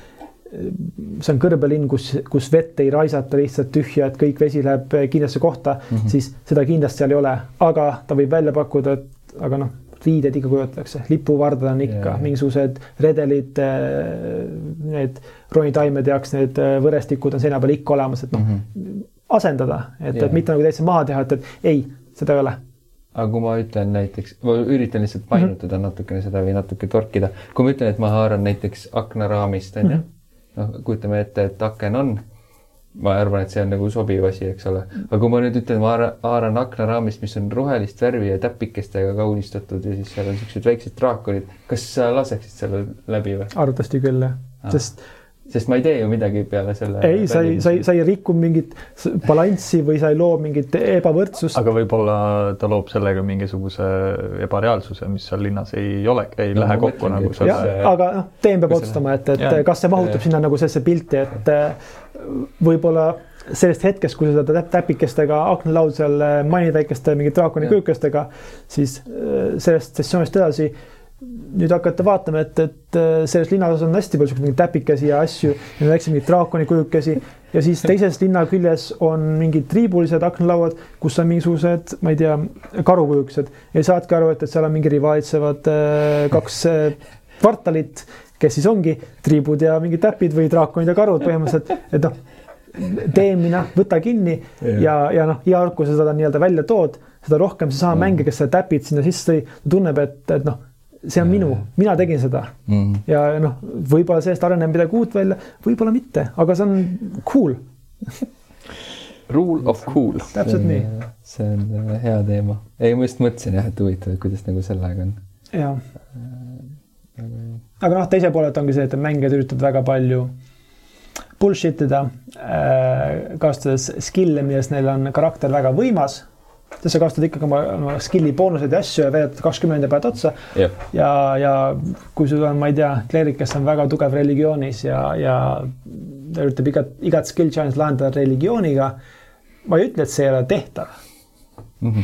see on kõrbelinn, kus, kus vett ei raisata lihtsalt tühja, et kõik vesi läheb kindlasse kohta mm, -hmm. siis seda kindlasti seal ei ole, aga ta võib välja pakkuda, et aga noh, riided ikka kujutatakse, lipuvardad on ikka yeah., mingisugused redelid, need ronitaimed jaoks, need võrestikud on seina peal ikka olemas, et noh mm -hmm asendada, et, et mitte nagu täitsa maha teha, et, et ei, seda ei ole aga kui ma ütlen näiteks, ma üritan lihtsalt painutada mm -hmm. natukene seda või natuke torkida, kui ma ütlen, et ma haaran näiteks aknaraamist, onju, mhm. noh, kujutame ette, et aken on, ma arvan, et see on nagu sobiv asi, eks ole. aga kui ma nüüd ütlen, ma haaran aknaraamist, mis on rohelist värvi ja täpikestega kaunistatud ja siis seal on siuksed väiksed draakonid, kas sa laseksid selle läbi või? arvatavasti küll, jah ah., sest ma ei tee ju midagi peale selle. ei, sa ei, sa ei, sa ei riku mingit balanssi või sa ei loo mingit ebavõrdsust. aga võib-olla ta loob sellega mingisuguse ebareaalsuse, mis seal linnas ei ole, ei no, lähe kokku nagu selle. aga noh, teem peab otsustama, et, et ja. kas see mahutub ja. sinna nagu sellesse pilti, et äh, võib-olla sellest hetkest, kui sa seda täpikestega aknalaud seal äh, manitäikeste mingi draakoni kujukestega, siis äh, sellest sessioonist edasi nüüd hakata vaatama, et, et äh, selles linnaosas on hästi palju mingeid täpikesi ja asju ja väikseid mingeid draakoni kujukesi ja siis teises linna küljes on mingid triibulised aknalauad, kus on mingisugused, ma ei tea, karukujukesed. Ja saadki aru, et, et seal on mingi rivaalitsevad äh, kaks äh, kvartalit, kes siis ongi triibud ja mingid täpid või draakonid ja karud põhimõtteliselt, et noh, tee mina, võta kinni ja, ja, ja noh, iga kord, kui sa seda nii-öelda välja tood, seda rohkem seesama mm. mängija, kes seda täpid sinna sisse tõi, tunneb, et, et noh see on minu, mina tegin seda mm. ja noh, võib-olla sellest areneb midagi uut välja, võib-olla mitte, aga see on cool Rule of cool. täpselt nii. see on äh, hea teema. ei, ma just mõtlesin jah, et huvitav, et kuidas nagu sellega on. jah. aga noh, teise poolelt ongi see, et mängijad üritavad väga palju bullshit ida äh,, kasutades skill'e, milles neil on karakter väga võimas sest sa kasutad ikkagi oma, oma skill'i boonuseid ja asju ja veedad kakskümmend pead otsa Jah. ja, ja kui sul on, ma ei tea, kleerik, kes on väga tugev religioonis ja, ja ta üritab igat, igat skill challenge lahendada religiooniga. ma ei ütle, et see ei ole tehtav mm. -hmm.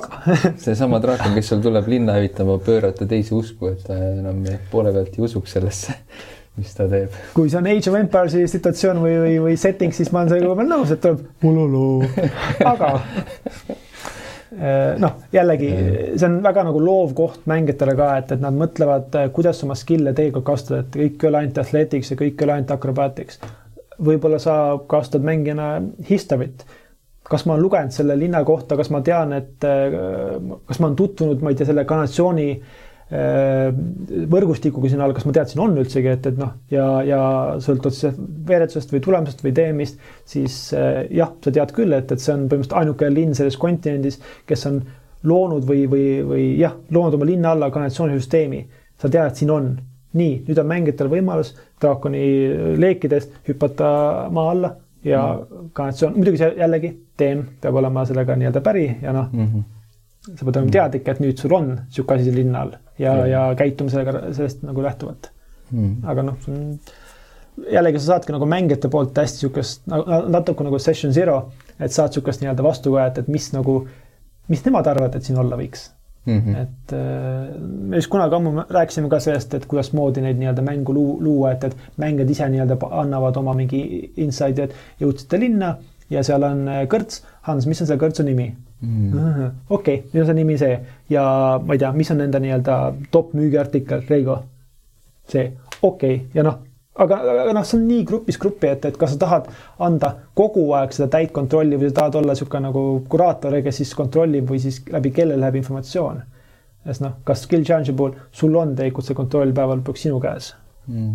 aga seesama draakon, kes sul tuleb linna hävitama, pöörata teisi usku, et ta enam poole pealt ei usuks sellesse mis ta teeb. kui see on Age of Empires'i situatsioon või, või, või setting, siis ma olen sellega veel nõus, et tuleb ululu, aga eh, noh, jällegi see on väga nagu loov koht mängijatele ka, et, et nad mõtlevad, eh, kuidas oma skill'e tegelikult kasutada, et kõik ei ole ainult athletics ja kõik ei ole ainult acrobatics. võib-olla sa kasutad mängijana history't. kas ma olen lugenud selle linna kohta, kas ma tean, et eh, kas ma olen tutvunud, ma ei tea, selle kanalisatsiooni äh, Äh, võrgustikuga siin all, kas ma teadsin, on üldsegi, et, et noh, ja, ja sõltuvalt siis veeretusest või tulemusest või teemist, siis äh, jah, sa tead küll, et, et see on põhimõtteliselt ainuke linn selles kontinendis, kes on loonud või, või, või jah, loonud oma linna alla kanalisatsioonisüsteemi. sa tead, et siin on. nii, nüüd on mängijatel võimalus draakoni leekidest hüpata maa alla ja mm. kanalisatsioon, muidugi see jällegi, teem peab olema sellega nii-öelda päri ja noh mm -hmm sa pead olema teadlik, et nüüd sul on niisugune asi linna all ja mm., ja käituma sellega, sellest nagu lähtuvalt mm.. aga noh, jällegi sa saadki nagu mängijate poolt hästi niisugust natuke nagu session zero, et saad niisugust nii-öelda vastuvõet, et mis nagu, mis nemad arvavad, et siin olla võiks mm. -hmm. et äh, me just kunagi ammu rääkisime ka sellest, et kuidas moodi neid nii-öelda mängu luua, et, et mängijad ise nii-öelda annavad oma mingi inside'i, et jõudsite linna ja seal on äh, kõrts. Hans, mis on selle kõrtsu nimi? mm.. okei nüüd on see nimi see ja ma ei tea, mis on nende nii-öelda top müügiartikkel, Reigo? see, okei okay., ja noh, aga, aga noh, see on nii grupis gruppi, et, et kas sa tahad anda kogu aeg seda täit kontrolli või sa tahad olla niisugune nagu kuraator, kes siis kontrollib või siis läbi kelle läheb informatsioon. sest noh, kas skill challenge'i puhul sul on tegelikult see kontroll päeva lõpuks sinu käes mm..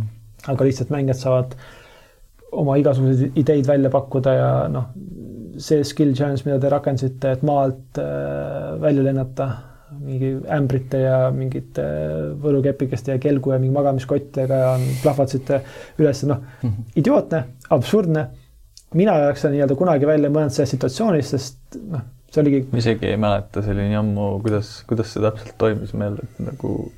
aga lihtsalt mängijad saavad oma igasuguseid ideid välja pakkuda ja noh, see skill challenge, mida te rakendasite, et maalt äh, välja lennata mingi ämbrite ja mingite võlukepikeste ja kelgu ja mingi magamiskottidega ja plahvatasite üles, noh mm -hmm. idiootne, absurdne. mina ei oleks seda nii-öelda kunagi välja mõelnud selles situatsioonis, sest noh, see oligi. ma isegi ei mäleta, see oli nii ammu, kuidas, kuidas see täpselt toimus meil, et nagu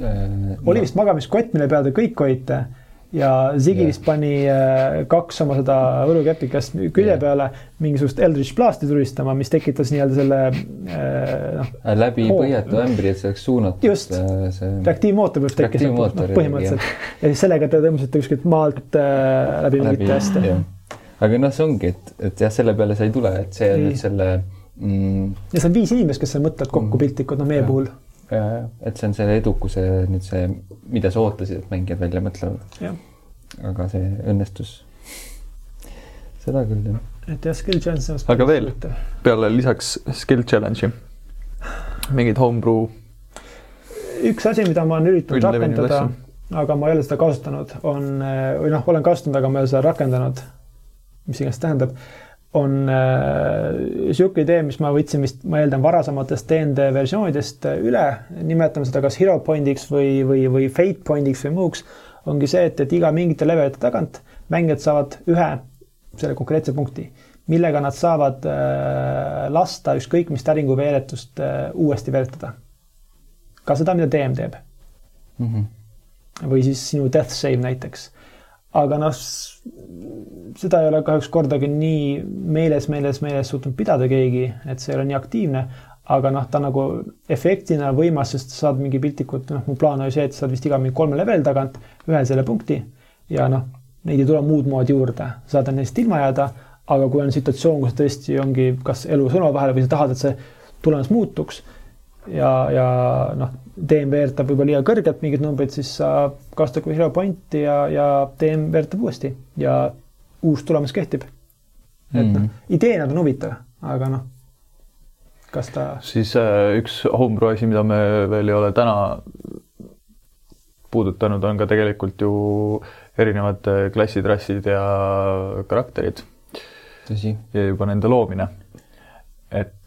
äh,. oli vist magamiskott, mille peal te kõik olite ja Ziggy vist pani äh, kaks oma seda võlukepikest külje yeah. peale mingisugust Eldritch Blasti tulistama, mis tekitas nii-öelda selle äh, noh. Äh, läbi põhjatu ämbri, et see oleks suunatud. just see..., reaktiivmootor võib tekkida no, põhimõtteliselt ja. ja siis sellega te tõmbasite kuskilt maalt äh, läbi mingite asjade. aga noh, see ongi, et, et jah, selle peale sa ei tule, et see on nüüd selle mm.... ja see on viis inimest, kes seal mõtlevad kokku mm. piltlikult, no meie ja. puhul et see on selle edukuse nüüd see, mida sa ootasid, et mängijad välja mõtlevad. aga see õnnestus. seda küll, jah. et jah, skill challenge. aga veel peale lisaks skill challenge'i mingid homebrew. üks asi, mida ma olen üritanud rakendada, aga ma ei ole seda kasutanud, on või noh, olen kasutanud, aga ma ei ole seda rakendanud. mis iganes tähendab on niisugune äh, idee, mis ma võtsin vist, ma eeldan, varasematest DND versioonidest äh, üle, nimetame seda kas hero point'iks või, või, või fate point'iks või muuks, ongi see, et, et iga mingite levelite tagant mängijad saavad ühe selle konkreetse punkti, millega nad saavad äh, lasta ükskõik mis täringu veeretust äh, uuesti veeretada. ka seda, mida DM teeb mm. -hmm. või siis sinu death save näiteks aga noh, seda ei ole kahjuks kordagi nii meeles, meeles, meeles suutnud pidada keegi, et see ei ole nii aktiivne. aga noh, ta nagu efektina võimas, sest sa saad mingi piltlikult, noh, mu plaan oli see, et saad vist iga mingi kolme level tagant ühe selle punkti ja noh, neid ei tule muud moodi juurde, saad neist ilma jääda, aga kui on situatsioon, kus tõesti ongi kas elu sõna vahele või sa tahad, et see tulemus muutuks ja, ja noh, DM veeretab võib-olla liiga kõrgelt mingid numbrid, siis sa kasutad kui hero pointi ja, ja DM veeretab uuesti ja uus tulemus kehtib. et mm. noh, ideena ta on huvitav, aga noh, kas ta. siis äh, üks homebrew asi, mida me veel ei ole täna puudutanud, on ka tegelikult ju erinevad klassid, rassid ja karakterid. ja juba nende loomine. et äh,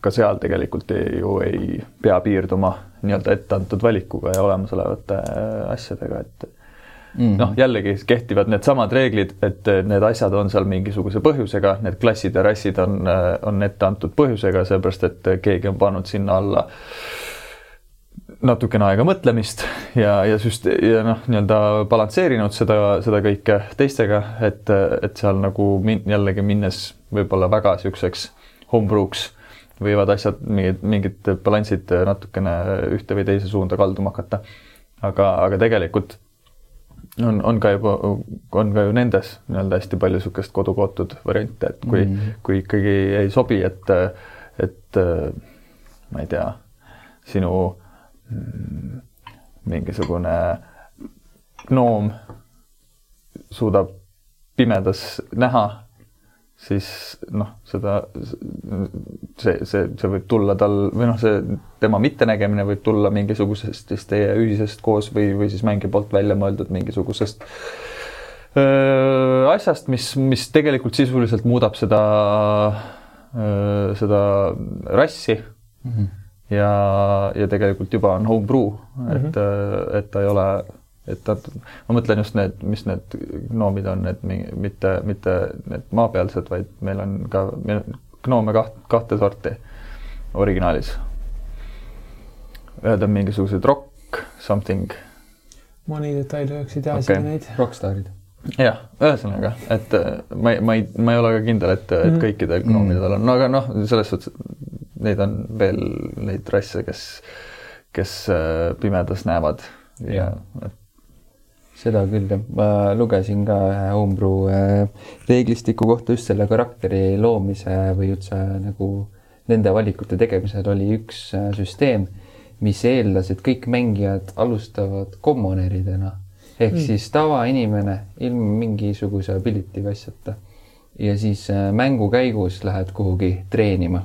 ka seal tegelikult ei, ju ei pea piirduma nii-öelda etteantud valikuga ja olemasolevate äh, asjadega, et mm noh, jällegi kehtivad needsamad reeglid, et need asjad on seal mingisuguse põhjusega, need klassid ja rassid on, on ette antud põhjusega, sellepärast et keegi on pannud sinna alla natukene aega mõtlemist ja, ja süst- ja noh, nii-öelda balansseerinud seda, seda kõike teistega, et, et seal nagu min, jällegi minnes võib-olla väga niisuguseks homebrew'ks võivad asjad, mingid, mingid balansid natukene ühte või teise suunda kalduma hakata. aga, aga tegelikult on, on ka juba, on ka ju nendes nii-öelda hästi palju niisugust kodukootud variante, et kui mm, -hmm. kui ikkagi ei sobi, et, et ma ei tea, sinu Mm, mingisugune gnoom suudab pimedas näha, siis noh, seda, see, see, see võib tulla tal või noh, see tema mittenägemine võib tulla mingisugusest siis teie ühisest koos või, või siis mängija poolt välja mõeldud mingisugusest öö, asjast, mis, mis tegelikult sisuliselt muudab seda, seda rassi mm. -hmm ja, ja tegelikult juba on homebrew, et mm, -hmm. et ta ei ole, et ta, ma mõtlen just need, mis need gnoomid on, need mitte, mitte need maapealsed, vaid meil on ka gnoome kaht, kahte sorti originaalis. ühed on mingisugused rock something. ma nii detailideks ei tea okay. isegi neid. Rockstarid jah, ühesõnaga, et äh, ma ei, ma ei, ma ei ole ka kindel, et, et mhm. kõikidel gnoomidel on, no aga noh, selles suhtes, neid on veel neid rasse, kes, kes äh, pimedas näevad ja, ja. Seda küll jah, ma lugesin ka ühe homebrew äh, reeglistiku kohta just selle karakteri loomise või üldse nagu nende valikute tegemisel oli üks äh, süsteem, mis eeldas, et kõik mängijad alustavad kommoneridena ehk mm. siis tavainimene ilma mingisuguse ability'ga asjata. ja siis mängu käigus lähed kuhugi treenima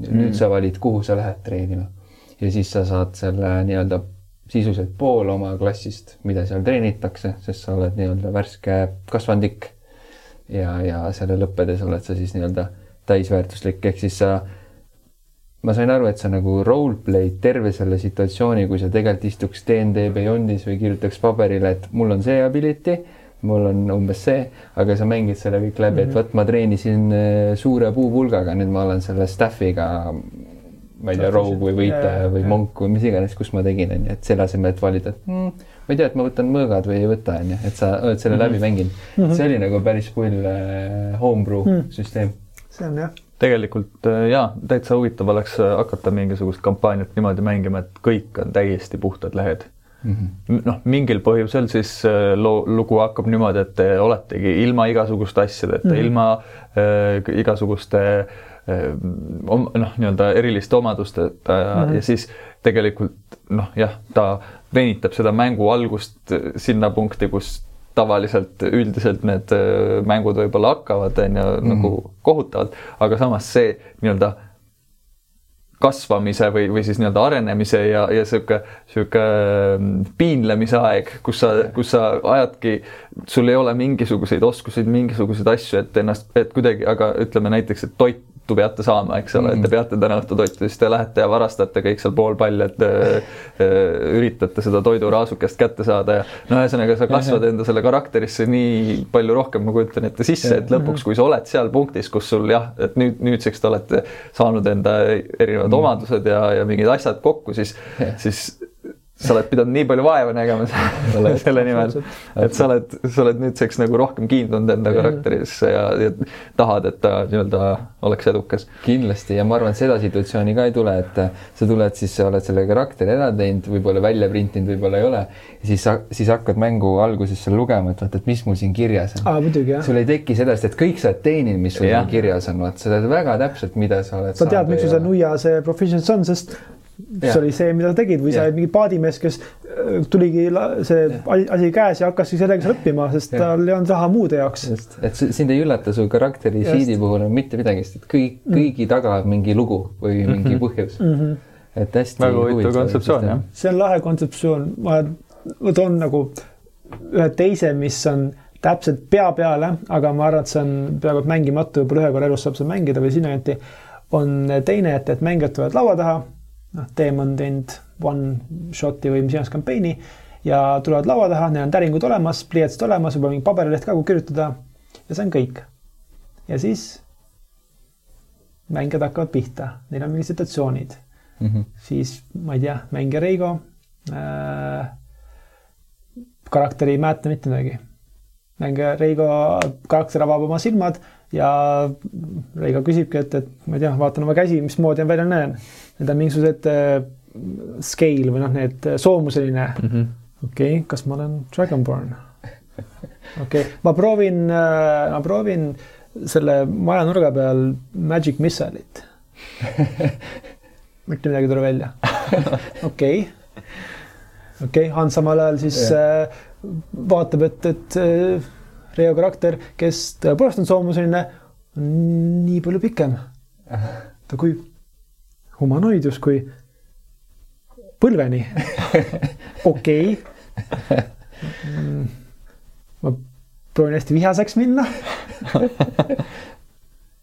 mm.. nüüd sa valid, kuhu sa lähed treenima. ja siis sa saad selle nii-öelda sisuliselt pool oma klassist, mida seal treenitakse, sest sa oled nii-öelda värske kasvandik. ja, ja selle lõppedes oled sa siis nii-öelda täisväärtuslik, ehk siis sa, ma sain aru, et sa nagu roleplay'd terve selle situatsiooni, kui sa tegelikult istuks DnD Beyondis või kirjutaks paberile, et mul on see ability mul on umbes see, aga sa mängid selle kõik läbi, et mhm. vot ma treenisin äh, suure puupulgaga, nüüd ma olen selle staff'iga, ma ei tea, rogue või võitleja või monk või mis iganes, kus ma tegin, onju, et selle asemel, et valida, et mm, ma ei tea, et ma võtan mõõgad või ei võta, onju, et sa oled selle mm -hmm. läbi mänginud mm. -hmm. see oli nagu päris pull äh, homebrew mm -hmm. süsteem. see on jah tegelikult äh, jaa, täitsa huvitav oleks hakata mingisugust kampaaniat niimoodi mängima, et kõik on täiesti puhtad lehed mm -hmm. noh, mingil põhjusel siis äh, loo, lugu hakkab niimoodi, et te oletegi ilma igasuguste asjadeta mm, -hmm. ilma äh, igasuguste äh, noh, nii-öelda eriliste omadusteta ja mm, -hmm. ja siis tegelikult noh, jah, ta venitab seda mängu algust sinna punkti, kus tavaliselt üldiselt need äh, mängud võib-olla hakkavad, on ju, nagu mhm. kohutavalt, aga samas see nii-öelda kasvamise või, või siis nii-öelda arenemise ja, ja sihuke, sihuke mm, piinlemise aeg, kus sa, kus sa ajadki, sul ei ole mingisuguseid oskuseid, mingisuguseid asju, et ennast, et kuidagi, aga ütleme näiteks, et toit toitu peate saama, eks ole et te peate täna õhtu toitu, siis te lähete ja varastate kõik seal pool palli, et äh, üritate seda toiduraasukest kätte saada ja no ühesõnaga, sa kasvad enda selle karakterisse nii palju rohkem, ma kujutan ette sisse, et lõpuks, kui sa oled seal punktis, kus sul jah, et nüüd nüüdseks te olete saanud enda erinevad -hmm. omadused ja, ja mingid asjad kokku, siis, siis sa oled pidanud nii palju vaeva nägema selle, selle nimel, et sa oled, sa oled nüüdseks nagu rohkem kiindunud enda karakterisse ja, ja tahad, et ta nii-öelda oleks edukas. kindlasti ja ma arvan, et seda situatsiooni ka ei tule, et sa tuled, siis sa oled selle karakteri ära teinud, võib-olla välja printinud, võib-olla ei ole. siis sa, siis hakkad mängu alguses seal lugema, et vaata, et mis mul siin kirjas on. sul ei teki sellest, et kõik sa oled teeninud, mis sul siin kirjas on, vaata, sa tead väga täpselt, mida sa oled. sa tead, miks sul see nuia see proficiency on, sest see oli see, mida sa tegid või ja. sa olid mingi paadimees, kes äh, tuligi see ja. asi käes ja hakkaski sellega õppima, sest ja. tal ei olnud raha muude jaoks. et sind ei üllata su karakteri seedi puhul on mitte midagi, sest et kõik, mm. kõigi taga on mingi lugu või mingi mm -hmm. põhjus mm. -hmm. et hästi. väga huvitav kontseptsioon jah. see on lahe kontseptsioon, ma, toon nagu ühe teise, mis on täpselt pea peale, aga ma arvan, et see on peaaegu et mängimatu, võib-olla ühe korra elus saab seda mängida või sinnakanti on teine, et, et mängijad tulevad laua taha, noh, Teem on teinud one shot'i või mis iganes kampaani ja tulevad laua taha, neil on täringud olemas, pliiatsid olemas, võib-olla mingi paberileht ka, kuhu kirjutada ja see on kõik. ja siis mängijad hakkavad pihta, neil on mingid situatsioonid mm. -hmm. siis ma ei tea, mängija Reigo äh,. karakter ei mäleta mitte midagi. mängija Reigo karakter avab oma silmad ja Reigo küsibki, et, et ma ei tea, vaatan oma käsi, mismoodi ma välja näen. Need on mingisugused äh, scale või noh, need äh, soomuseline mm. -hmm. okei okay,, kas ma olen Dragonborn? okei okay., ma proovin äh,, ma proovin selle maja nurga peal Magic Missile'it mitte midagi ei tule välja. okei, okei, Hans samal ajal siis yeah. vaatab, et, et Reio karakter, kes tõepoolest on soomuseline, on nii palju pikem. ta kui humanoid justkui põlveni. okei. Ma proovin hästi vihaseks minna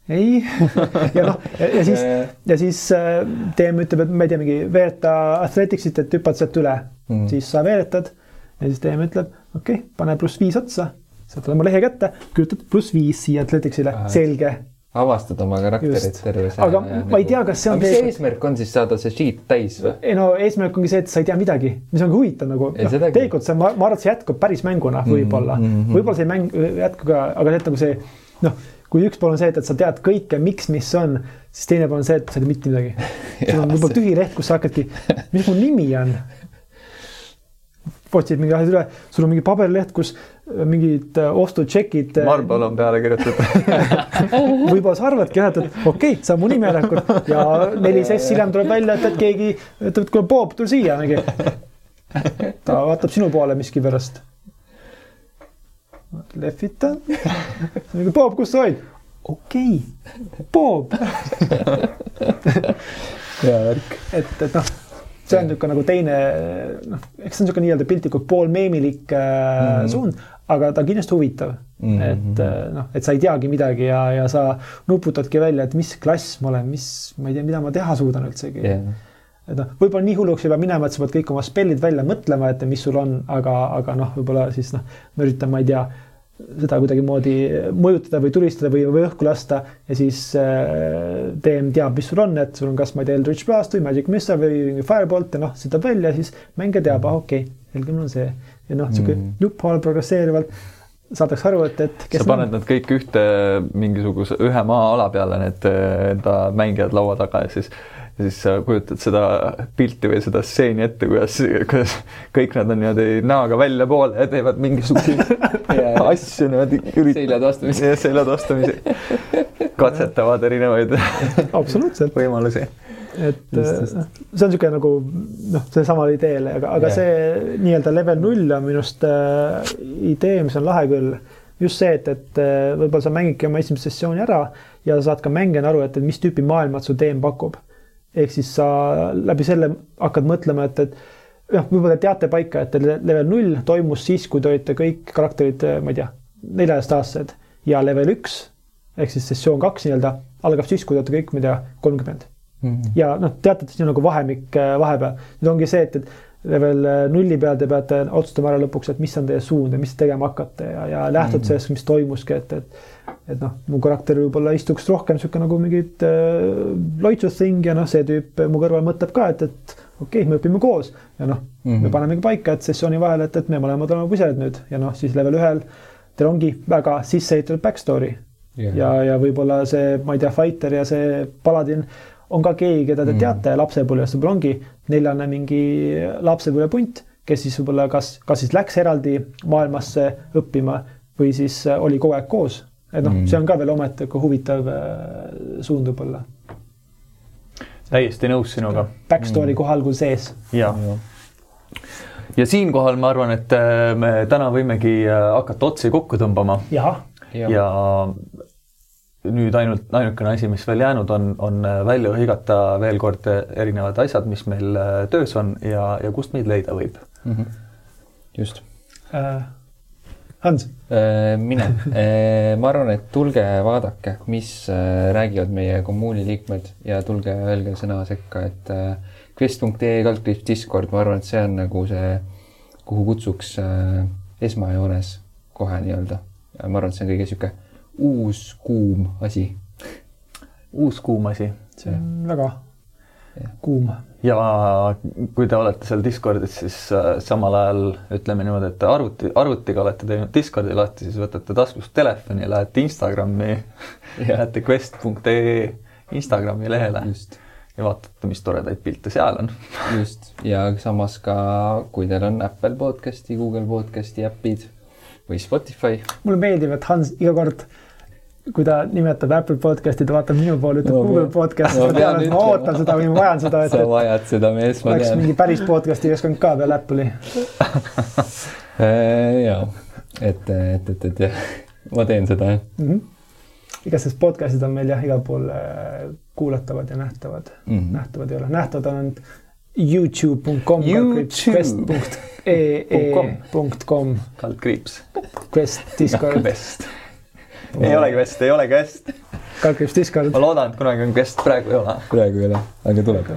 ei ja noh, ja siis, ja siis äh, TM ütleb, et ma ei tea, mingi veereta Athleticsit, et hüppad sealt üle mm., siis sa veeretad ja siis TM ütleb, okei okay,, pane pluss viis otsa, saad oma lehe kätte, kirjutad pluss viis siia Athleticsile, selge. avastad oma karakterit terve see. aga ja, ma ei tea, kas see on. mis see eesmärk on siis saada see sheet täis või? ei no eesmärk ongi see, et sa ei tea midagi, mis on ka huvitav nagu. No, tegelikult see, ma, ma arvan, et see jätkub päris mänguna võib-olla mm -hmm., võib-olla see mäng jätkub ka, aga see, et nagu see noh kui üks pool on see, et, et sa tead kõike, miks, mis on, siis teine pool on see, et sa ei tea mitte midagi. sul on võib-olla tühi leht, kus sa hakkadki, mis mu nimi on? Otsid mingi asjad üle, sul on mingi paberleht, kus äh, mingid äh, ostutšekid. Äh, Marbol on peale kirjutatud võib-olla sa arvadki jah, et, et okei okay,, saab mu nime järelikult ja neli sessi hiljem tuleb välja, et, et keegi ütleb, et kuule, Bob, tule siia mingi. ta vaatab sinu poole miskipärast lehvitan Bob, kus sa olid? okei okay., Bob hea värk. et, et noh, see on niisugune nagu teine noh, eks see on niisugune nii-öelda piltlikult poolmeemilik äh, mm -hmm. suund, aga ta on kindlasti huvitav mm. -hmm. et äh, noh, et sa ei teagi midagi ja, ja sa nuputadki välja, et mis klass ma olen, mis, ma ei tea, mida ma teha suudan üldsegi yeah et noh, võib-olla nii hulluks ei pea minema, et sa pead kõik oma spellid välja mõtlema, et mis sul on, aga, aga noh, võib-olla siis noh, ma üritan, ma ei tea seda kuidagimoodi mõjutada või tulistada või, või õhku lasta ja siis äh, DM teab, mis sul on, et sul on kas ma ei tea, Eldritch Blast või Magic Missile või Firebolt ja noh, see tuleb välja, siis mängija teab, ah okei okay,, selge, mul on see. ja noh, sihuke mm. jupp-haal progresseerivalt saadakse aru, et, et sa paned nad kõik ühte mingisuguse ühe maa-ala peale, need enda mängijad laua taga ja siis ja siis sa kujutad seda pilti või seda stseeni ette, kuidas, kuidas kõik nad on niimoodi näoga väljapoole ja teevad mingisuguseid asju niimoodi. seljad vastamisi. seljad vastamisi. katsetavad erinevaid võimalusi. et just, just. see on niisugune nagu noh, seesamal ideel, aga, aga yeah. see nii-öelda level null on minu arust äh, idee, mis on lahe küll. just see, et, et äh, võib-olla sa mängidki oma esimest sessiooni ära ja saad ka mängijana aru, et, et mis tüüpi maailmat su teem pakub ehk siis sa läbi selle hakkad mõtlema, et, et jah, võib-olla teate paika, et level null toimus siis, kui te olite kõik karakterid, ma ei tea, neljateistaastased ja level üks ehk siis sessioon kaks nii-öelda algab siis, kui te olete kõik, ma ei tea, kolmkümmend mm. -hmm. ja noh, teate, et siin on nagu vahemik äh, vahepeal. nüüd ongi see, et, et level äh, nulli peal te peate otsustama ära lõpuks, et mis on teie suund ja mis te tegema hakkate ja, ja lähtud mm -hmm. sellest, mis toimuski, et, et et noh, mu karakter võib-olla istuks rohkem niisugune nagu mingit äh, loitsusthing ja noh, see tüüp mu kõrval mõtleb ka, et, et okei okay,, me õpime koos ja noh mm, -hmm. me panemegi paika, et sessiooni vahel, et, et me mõlemad oleme puseled nüüd ja noh, siis level ühel teil ongi väga sisse ehitatud back story yeah. ja, ja võib-olla see, ma ei tea, fighter ja see paladin on ka keegi, keda te mm -hmm. teate lapsepõlvest, võib-olla ongi neljane mingi lapsepõlvepunt, kes siis võib-olla kas, kas siis läks eraldi maailmasse õppima või siis oli kogu aeg koos et noh mm., see on ka veel omaette huvitav äh, suund võib-olla. täiesti nõus sinuga. Backstory mm. kohe algul sees. ja, ja siinkohal ma arvan, et äh, me täna võimegi äh, hakata otsi kokku tõmbama. ja, ja nüüd ainult, ainukene asi, mis veel jäänud on, on välja hõigata veel kord erinevad asjad, mis meil töös on ja, ja kust meid leida võib mm. -hmm. just äh Hans? mina, ma arvan, et tulge vaadake, mis räägivad meie kommuuni liikmed ja tulge öelge sõna sekka, et quest.ee kaldkriips Discord, ma arvan, et see on nagu see, kuhu kutsuks esmajoones kohe nii-öelda. ma arvan, et see on kõige sihuke uus kuum asi. uus kuum asi. see on väga. Kuum ja kui te olete seal Discordis, siis äh, samal ajal ütleme niimoodi, et arvuti, arvutiga olete teinud Discordi lahti, siis võtate taskust telefoni, lähete Instagrami lähete quest.ee Instagrami lehele Just. ja vaatate, mis toredaid pilte seal on. just, ja samas ka, kui teil on Apple podcast'i, Google podcast'i äpid või Spotify. mulle meeldib, et Hans iga kord kui ta nimetab Apple podcast'i, ta vaatab minu poole, ütleb no, Google podcast no,, ma tean, et ma ootan seda või ma vajan seda, sa vajad seda mees, ma tean. mingi päris podcast'i keskkond ka peale Apple'i. Äh, ja, et, et, et, et jah, ma teen seda jah. Mm -hmm.. igastahes podcast'id on meil jah, igal pool äh, kuulatavad ja nähtavad. Mm, -hmm. nähtavad ei ole, nähtavad on ainult youtube.com quest.ee.com kaldkriips. Quest Discord ei olegi vest, ei olegi vest. kalkriips Discord. ma loodan, et kunagi on vest, praegu ei ole. praegu ei ole, aga tuleb.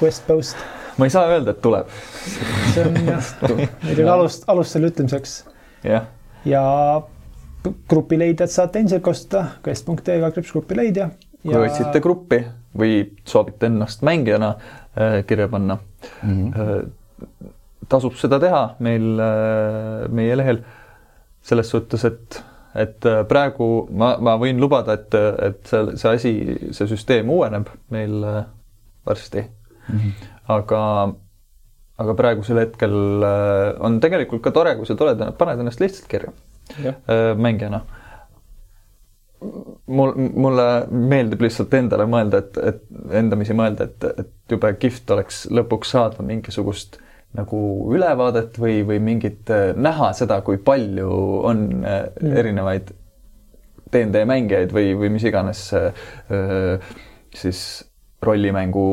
Quest Post. ma ei saa öelda, et tuleb. see on jah, on alust, alust selle ütlemiseks. jah. ja grupileidjad saate endiselt kasutada, quest.ee kalkriips grupileidja. kui ja... otsite gruppi või soovite ennast mängijana äh, kirja panna mm, -hmm. tasub seda teha meil äh,, meie lehel selles suhtes, et et äh, praegu ma, ma võin lubada, et, et see, see asi, see süsteem uueneb meil äh, varsti mm. -hmm. aga, aga praegusel hetkel äh, on tegelikult ka tore, kui sa tuled, paned ennast lihtsalt kirja mängijana mul, mulle meeldib lihtsalt endale mõelda, et, et endamisi mõelda, et, et jube kihvt oleks lõpuks saada mingisugust nagu ülevaadet või, või mingit, äh, näha seda, kui palju on äh, mm. erinevaid DnD mängijaid või, või mis iganes äh, siis rollimängu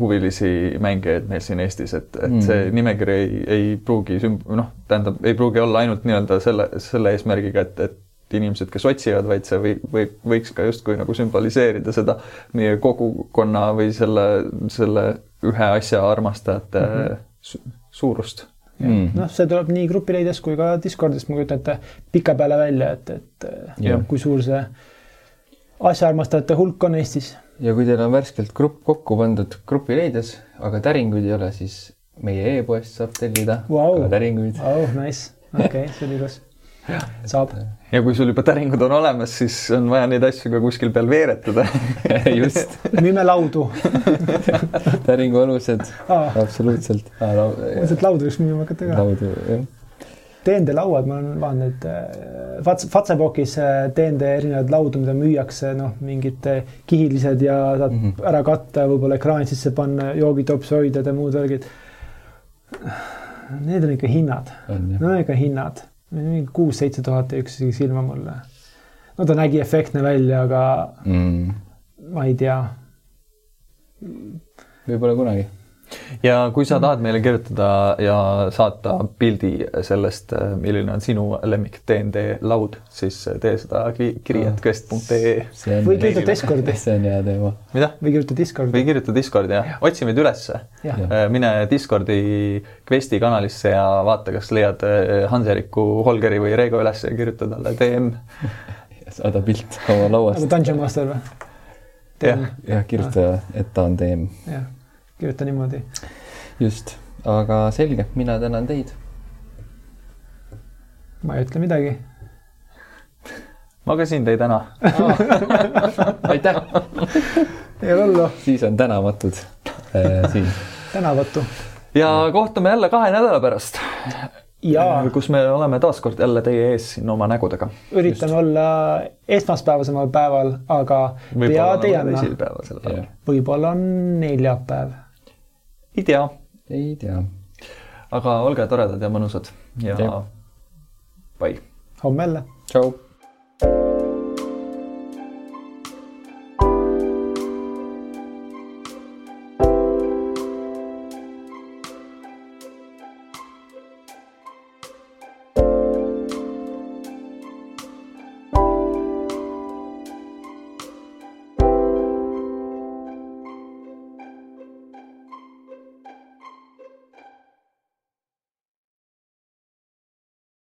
huvilisi mängijaid meil siin Eestis, et, et mm. see nimekiri ei, ei pruugi sümb-, noh, tähendab, ei pruugi olla ainult nii-öelda selle, selle eesmärgiga, et, et inimesed, kes otsivad, vaid see või, või võiks ka justkui nagu sümboliseerida seda meie kogukonna või selle, selle ühe asja armastajate mm -hmm suurust. Mm. noh, see tuleb nii grupileides kui ka Discordist, ma kujutan ette, pikapeale välja, et, et yeah. kui suur see asjaarmastajate hulk on Eestis. ja kui teil on värskelt grupp kokku pandud grupileides, aga täringuid ei ole, siis meie e-poest saab tellida wow. täringuid. Oh, nice, okei okay,, see oli ilus saab. ja kui sul juba täringud on olemas, siis on vaja neid asju ka kuskil peal veeretada just. müüme laudu täringu alused ah., absoluutselt ah,. ilmselt laudu võiks müüma hakata ka. laudu, jah. DND lauad, ma olen vaadanud neid äh, Fats-, Fatsepokis äh, erinevaid laudu, mida müüakse, noh, mingid äh, kihilised ja saad mm -hmm. ära katta, võib-olla ekraani sisse panna, joogitopsi hoida ja muud värgid. Need on ikka hinnad, need on ikka hinnad mingi kuus-seitse tuhat jäi üks isegi silma mulle. no ta nägi efektne välja, aga mm. ma ei tea. võib-olla kunagi ja kui sa tahad meile kirjutada ja saata pildi sellest, milline on sinu lemmik DnD laud, siis tee seda kiri.quest.ee. või kirjuta Discordi. see on hea teema. mida? või kirjuta Discordi. või kirjuta Discordi, jah. otsi meid ülesse. mine Discordi Questi kanalisse ja vaata, kas leiad eh, Hans-Eriku, Holgeri või Reigo üles ja kirjuta talle DM saada pilt oma lauast. nagu Dungeon Master või? jah, kirjuta, et ta on DM. jah kirjuta niimoodi. just, aga selge, mina tänan teid. ma ei ütle midagi. ma ka sind ei täna aitäh. ei ole hullu. siis on tänavatud äh, siin. tänavatu. ja kohtume jälle kahe nädala pärast Ja. kus me oleme taaskord jälle teie ees siin oma nägudega. üritame Just. olla esmaspäevasemal päeval, aga pea teadma. võib-olla on neljapäev ei tea. ei tea. aga olge toredad ja mõnusad ja, ja. pai. homme jälle. tšau.